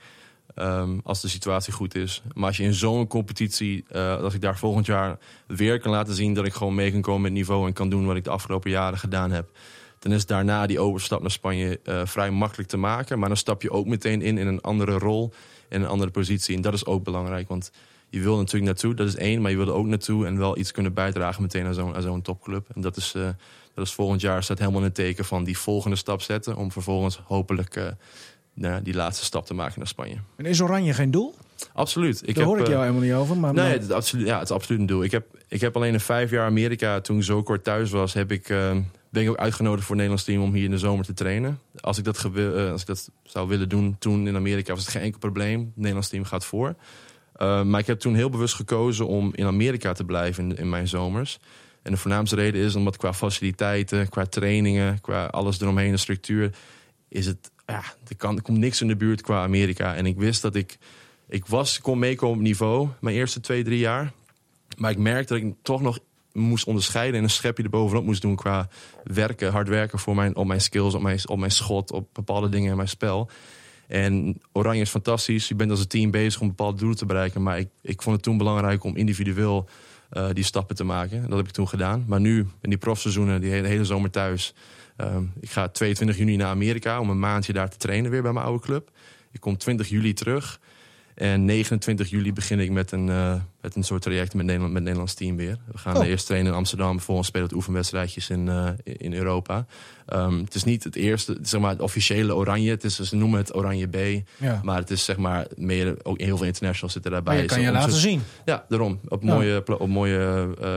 ehm, als de situatie goed is. Maar als je in zo'n competitie, eh, als ik daar volgend jaar weer kan laten zien dat ik gewoon mee kan komen met niveau en kan doen wat ik de afgelopen jaren gedaan heb. Dan is daarna die overstap naar Spanje eh, vrij makkelijk te maken. Maar dan stap je ook meteen in in een andere rol, in een andere positie. En dat is ook belangrijk, want je wil natuurlijk naartoe, dat is één. Maar je wil er ook naartoe en wel iets kunnen bijdragen meteen aan zo'n topclub. En dat is, eh, dat is volgend jaar staat helemaal in het teken van die volgende stap zetten. Om vervolgens hopelijk nou, ja, die laatste stap te maken naar Spanje. En is Oranje geen doel? Absoluut. Ik Daar hoor ik eh, jou helemaal niet over. Maar Nee, maar- het is, absoluut, ja, het is absoluut een doel. Ik heb, ik heb alleen in vijf jaar Amerika, toen ik zo kort thuis was, heb ik, ben ik ook uitgenodigd voor het Nederlands team om hier in de zomer te trainen. Als ik dat, als ik dat zou willen doen toen in Amerika, was het geen enkel probleem. Het Nederlands team gaat voor. Eh, maar ik heb toen heel bewust gekozen om in Amerika te blijven in, in mijn zomers. En de voornaamste reden is omdat qua faciliteiten, qua trainingen, qua alles eromheen, de structuur, is het, ja, er, kan, er komt niks in de buurt qua Amerika. En ik wist dat ik, ik was, kon meekomen op niveau, mijn eerste twee, drie jaar. Maar ik merkte dat ik toch nog moest onderscheiden en een schepje erbovenop moest doen qua werken, hard werken voor mijn, op mijn skills, op mijn, op mijn schot, op bepaalde dingen in mijn spel. En Oranje is fantastisch. Je bent als een team bezig om bepaalde doelen te bereiken. Maar ik, ik vond het toen belangrijk om individueel eh, die stappen te maken. Dat heb ik toen gedaan. Maar nu, in die profseizoenen, die hele, zomer thuis. ehm, ik ga 22 juni naar Amerika om een maandje daar te trainen weer bij mijn oude club. Ik kom 20 juli terug. En 29 juli begin ik met een, eh, met een soort traject met, Nederland, met het Nederlands team weer. We gaan Oh. eerst trainen in Amsterdam. Vervolgens spelen we het oefenwedstrijdjes in, eh, in Europa. Ehm, het is niet het eerste, zeg maar, het officiële Oranje. Het is, ze noemen het Oranje B. ja. Maar het is zeg maar meer, ook heel veel internationals zitten daarbij. Maar je kan je laten zien. Ja, daarom. Op Ja. mooie, op mooie eh,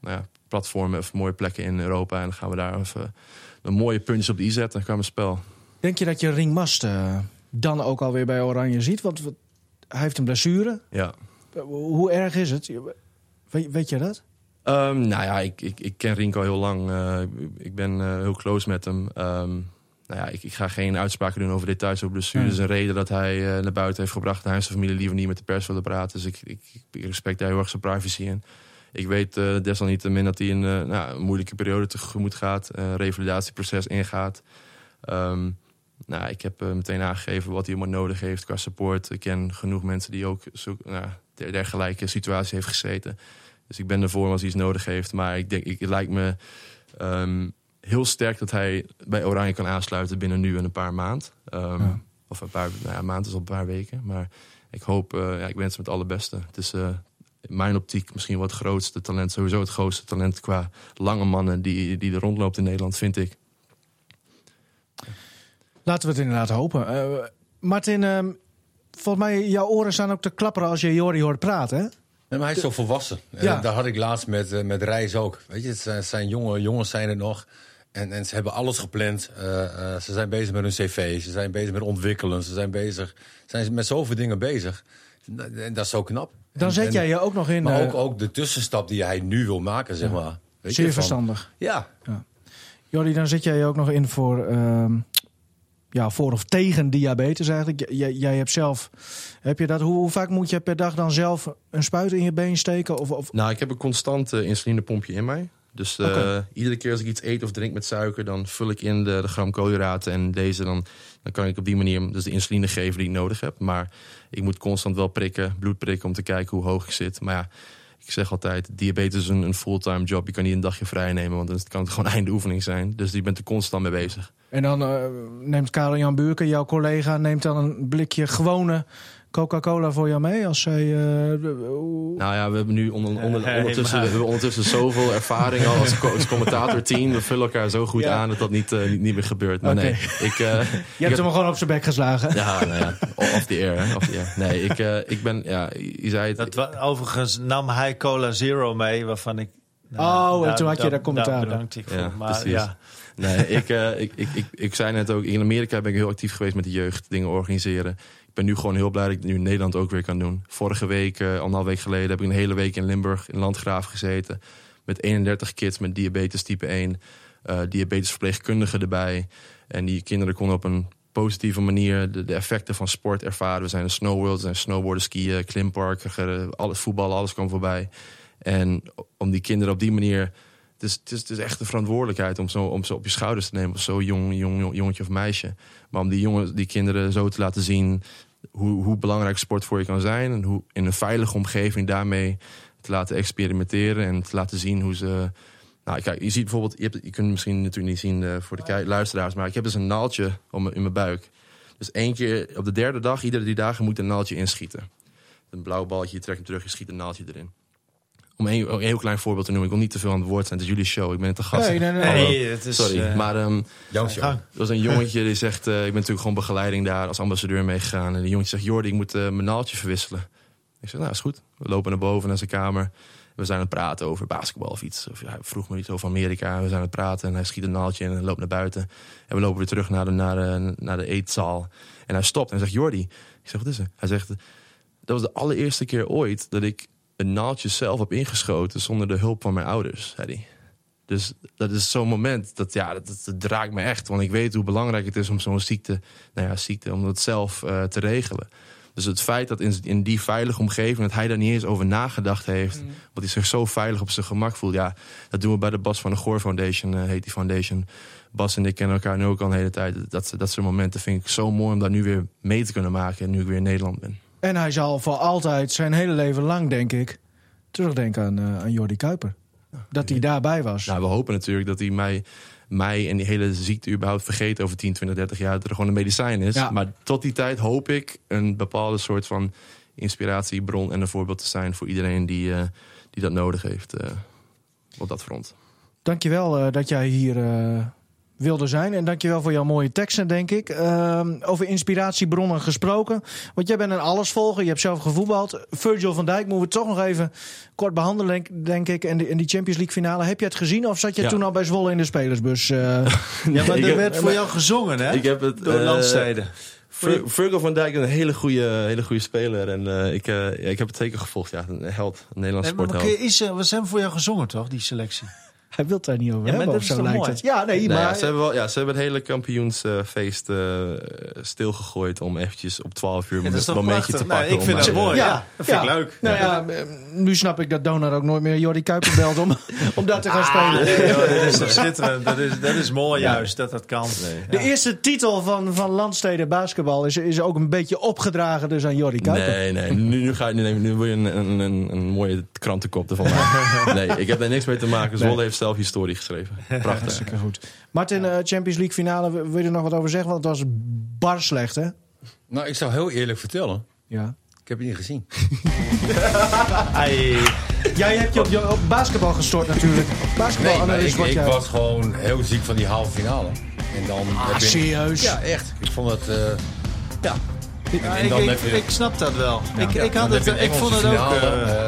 nou ja, platformen of mooie plekken in Europa. En dan gaan we daar even een mooie puntjes op de i zetten qua mijn spel. Denk je dat je Ringmast dan ook alweer bij Oranje ziet? Want hij heeft een blessure. Ja. Hoe erg is het? Weet, weet je dat? Ehm, nou ja, ik, ik, ik ken Rinko heel lang. Eh, ik ben eh, heel close met hem. Ehm, nou ja, ik, ik ga geen uitspraken doen over details over blessure. Nee. Er is een reden dat hij eh, naar buiten heeft gebracht. Hij en zijn familie liever niet met de pers willen praten. Dus ik, respect daar heel erg zijn privacy in. Ik weet desalniettemin dat hij een, nou, een moeilijke periode tegemoet gaat. Een revalidatieproces ingaat. Ehm, nou, ik heb eh, meteen aangegeven wat hij allemaal nodig heeft qua support. Ik ken genoeg mensen die ook zo, nou, der- dergelijke situatie heeft gezeten. Dus ik ben ervoor als hij iets nodig heeft. Maar ik denk, ik, het lijkt me ehm, heel sterk dat hij bij Oranje kan aansluiten binnen nu en een paar maanden. Ehm, Ja. Of een paar, nou ja, een maand is al een paar weken. Maar ik hoop, eh, ja, ik wens hem het allerbeste. Het is eh, in mijn optiek misschien wel het grootste talent. Sowieso het grootste talent qua lange mannen die, die er rondloopt in Nederland, vind ik. Laten we het inderdaad hopen. Eh, Martin, ehm, volgens mij jouw oren staan ook te klapperen als je Jori hoort praten. Hè? Nee, maar hij is zo volwassen. En Ja. daar had ik laatst met, eh, met Reis ook. Weet je, het zijn, het zijn jonge jongens zijn er nog. En, en ze hebben alles gepland. Eh, eh, ze zijn bezig met hun cv. Ze zijn bezig met ontwikkelen. Ze zijn bezig. Zijn met zoveel dingen bezig. En dat is zo knap. Dan En- zet en- jij je ook nog in. Maar eh, ook, ook de tussenstap die hij nu wil maken, zeg maar. Weet zeer je, van- verstandig. Ja, Jordi, dan zet jij je ook nog in voor, ehm, ja, voor of tegen diabetes eigenlijk. Jij, jij hebt zelf, heb je dat, hoe, hoe vaak moet je per dag dan zelf een spuit in je been steken? Of, of, Nou, ik heb een constant eh, insulinepompje in mij. Dus eh, iedere keer als ik iets eet of drink met suiker, dan vul ik in de, de gram koolhydraten. En deze dan, dan kan ik op die manier dus de insuline geven die ik nodig heb. Maar ik moet constant wel prikken, bloed prikken om te kijken hoe hoog ik zit. Maar ja, ik zeg altijd, diabetes is een, fulltime job. Je kan niet een dagje vrij nemen, want dan kan het gewoon einde oefening zijn. Dus je bent er constant mee bezig. en dan eh, neemt Karel-Jan Buurken, jouw collega, neemt dan een blikje gewone Coca-Cola voor jou mee? Als zij, eh, hoe- Nou ja, we hebben nu onder, onder, Nee, ondertussen, we hebben ondertussen zoveel ervaring al als, co- als commentatorteam. We vullen elkaar zo goed Ja. aan dat dat niet, eh, niet, niet meer gebeurt. Maar Oké. nee, ik... eh, je hebt hem gewoon op zijn bek geslagen. Ja, nou ja, off the air. Hè? Off the air. Nee, ik, eh, ik ben, ja, je zei het. Dat overigens nam hij Cola Zero mee, waarvan ik... Oh, en toen had je daar commentaar ik voor. Ja, maar precies. ja, Nee, ik, ik, ik, ik, ik zei net ook, in Amerika ben ik heel actief geweest met de jeugd, dingen organiseren. Ben nu gewoon heel blij dat ik het nu in Nederland ook weer kan doen. Vorige week, eh anderhalf week geleden, heb ik een hele week in Limburg, in Landgraaf gezeten. Met 31 kids met diabetes type 1. eh diabetesverpleegkundigen erbij. En die kinderen konden op een positieve manier de, de effecten van sport ervaren. We zijn een snowworld, we zijn snowboarden, skiën, klimpark, eh, alles, voetballen, alles kwam voorbij. En om die kinderen op die manier is, het, is, is echt een verantwoordelijkheid om, zo, om ze op je schouders te nemen. Of zo jong, jong, jong jongetje of meisje. Maar om die, jongen, die kinderen zo te laten zien hoe, hoe belangrijk sport voor je kan zijn. En hoe in een veilige omgeving daarmee te laten experimenteren. En te laten zien hoe ze. Nou, kijk, je ziet bijvoorbeeld, je, kunt misschien natuurlijk niet zien eh, voor de luisteraars. Maar ik heb dus een naaldje om, in mijn buik. Dus één keer op de derde dag, iedere drie dagen moet een naaldje inschieten. Een blauw balletje, je trekt hem terug, je schiet een naaldje erin. Om een, een heel klein voorbeeld te noemen. Ik wil niet te veel aan het woord zijn. Het is jullie show. Ik ben te gast. Nee, nee, nee. nee, het is... Sorry. eh, maar ehm, jouw show. er was een jongetje die zegt... eh, ik ben natuurlijk gewoon begeleiding daar als ambassadeur meegegaan. En die jongetje zegt... Jordi, ik moet eh, mijn naaldje verwisselen. Ik zeg, nou is goed. We lopen naar boven naar zijn kamer. We zijn aan het praten over basketbal of iets. Of, ja, hij vroeg me iets over Amerika. We zijn aan het praten en hij schiet een naaldje in en loopt naar buiten. En we lopen weer terug naar de, naar de, naar de eetzaal. En hij stopt en zegt, Jordi. Ik zeg, wat is er? Hij zegt, dat was de allereerste keer ooit dat ik een naaldje zelf heb ingeschoten zonder de hulp van mijn ouders, zei hij. Dus dat is zo'n moment, dat, ja, dat, dat, raakt me echt. Want ik weet hoe belangrijk het is om zo'n ziekte, nou ja, ziekte, om dat zelf eh, te regelen. Dus het feit dat in, in die veilige omgeving, dat hij daar niet eens over nagedacht heeft, want hij zich zo veilig op zijn gemak voelt, ja, dat doen we bij de Bas van de Goor Foundation, eh, heet die foundation. Bas en ik kennen elkaar nu ook al een hele tijd. Dat, dat soort momenten vind ik zo mooi om daar nu weer mee te kunnen maken, nu ik weer in Nederland ben. En hij zal voor altijd, zijn hele leven lang, denk ik, terugdenken aan, eh, aan Jordi Kuiper. Dat hij daarbij was. Nou, we hopen natuurlijk dat hij mij, mij en die hele ziekte überhaupt vergeet over 10, 20, 30 jaar. Dat er gewoon een medicijn is. Ja. Maar tot die tijd hoop ik een bepaalde soort van inspiratiebron en een voorbeeld te zijn voor iedereen die, eh, die dat nodig heeft eh, op dat front. Dankjewel eh dat jij hier wilde zijn. En dankjewel voor jouw mooie teksten, denk ik. Ehm, over inspiratiebronnen gesproken. Want jij bent een allesvolger. Je hebt zelf gevoetbald. Virgil van Dijk moeten we toch nog even kort behandelen, denk, ik. En, die- en die Champions League finale. Heb je het gezien of zat je Ja. toen al bij Zwolle in de spelersbus? eh? Ja, maar er heb- werd voor jou gezongen, hè? Ik heb het, Door eh, landsteden. Vir- Virgil van Dijk is een hele goede, hele goede speler. En eh, ik, ja, ik heb het zeker gevolgd. Ja, een held, een Nederlands Nee, maar sportheld. eh, we zijn voor jou gezongen, toch, die selectie? Hij wil het daar niet over Ja, hebben of zo lijkt mooi? het. Ja, nee, Nee, maar... ja, ze, hebben wel, ja, ze hebben het hele kampioensfeest eh, stilgegooid om eventjes op 12 uur Ja, dat is een momentje te pakken. Nee, ik vind eh, mooi. Ja, dat vind ik leuk. Nou ja, nu snap ik dat Donar ook nooit meer Jordi Kuiper belt om, om daar te gaan spelen. Nee, joh, dat is toch schitterend. Dat is, dat is mooi juist, dat dat kan. De eerste titel van, van Landsteden Basketbal is, is ook een beetje opgedragen dus aan Jordi Kuiper. Nee, nee, nu, nu, ga je, nee, nu wil je een, een, een, een mooie krantenkop ervan maken. Nee, ik heb daar niks mee te maken. Zwolle heeft zelf historie geschreven. Prachtig. Hartstikke goed. Martin, eh, Champions League finale, wil je er nog wat over zeggen? Want het was bar slecht, hè? Nou, ik zou heel eerlijk vertellen. Ja. Ik heb het niet gezien. Ai. Jij hebt je op, je op basketbal gestort natuurlijk. Nee, maar Basketbalanalist ik, ik jij. was gewoon heel ziek van die halve finale. En dan Ah, heb serieus? Ja, echt. Ik vond het... eh, ja. Ja, En ik, dan ik, heb je- ik snap dat wel. ik, Ja, ik, had het, ik vond het ook finale,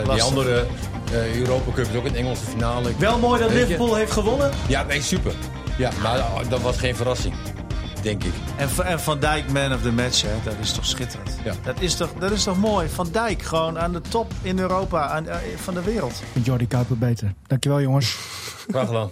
eh, Die andere eh, Europa Cup is ook een Engelse finale. Wel mooi dat? Liverpool heeft gewonnen. Ja, nee, super. Ja, maar oh, dat was geen verrassing. Denk ik. En, Van- en Van Dijk, man of the match, hè, dat is toch schitterend. Ja. Dat, is toch, dat is toch mooi. Van Dijk, gewoon aan de top in Europa, aan, eh, van de wereld. Ik vind Jordi Kuiper beter. Dankjewel jongens. Graag gedaan.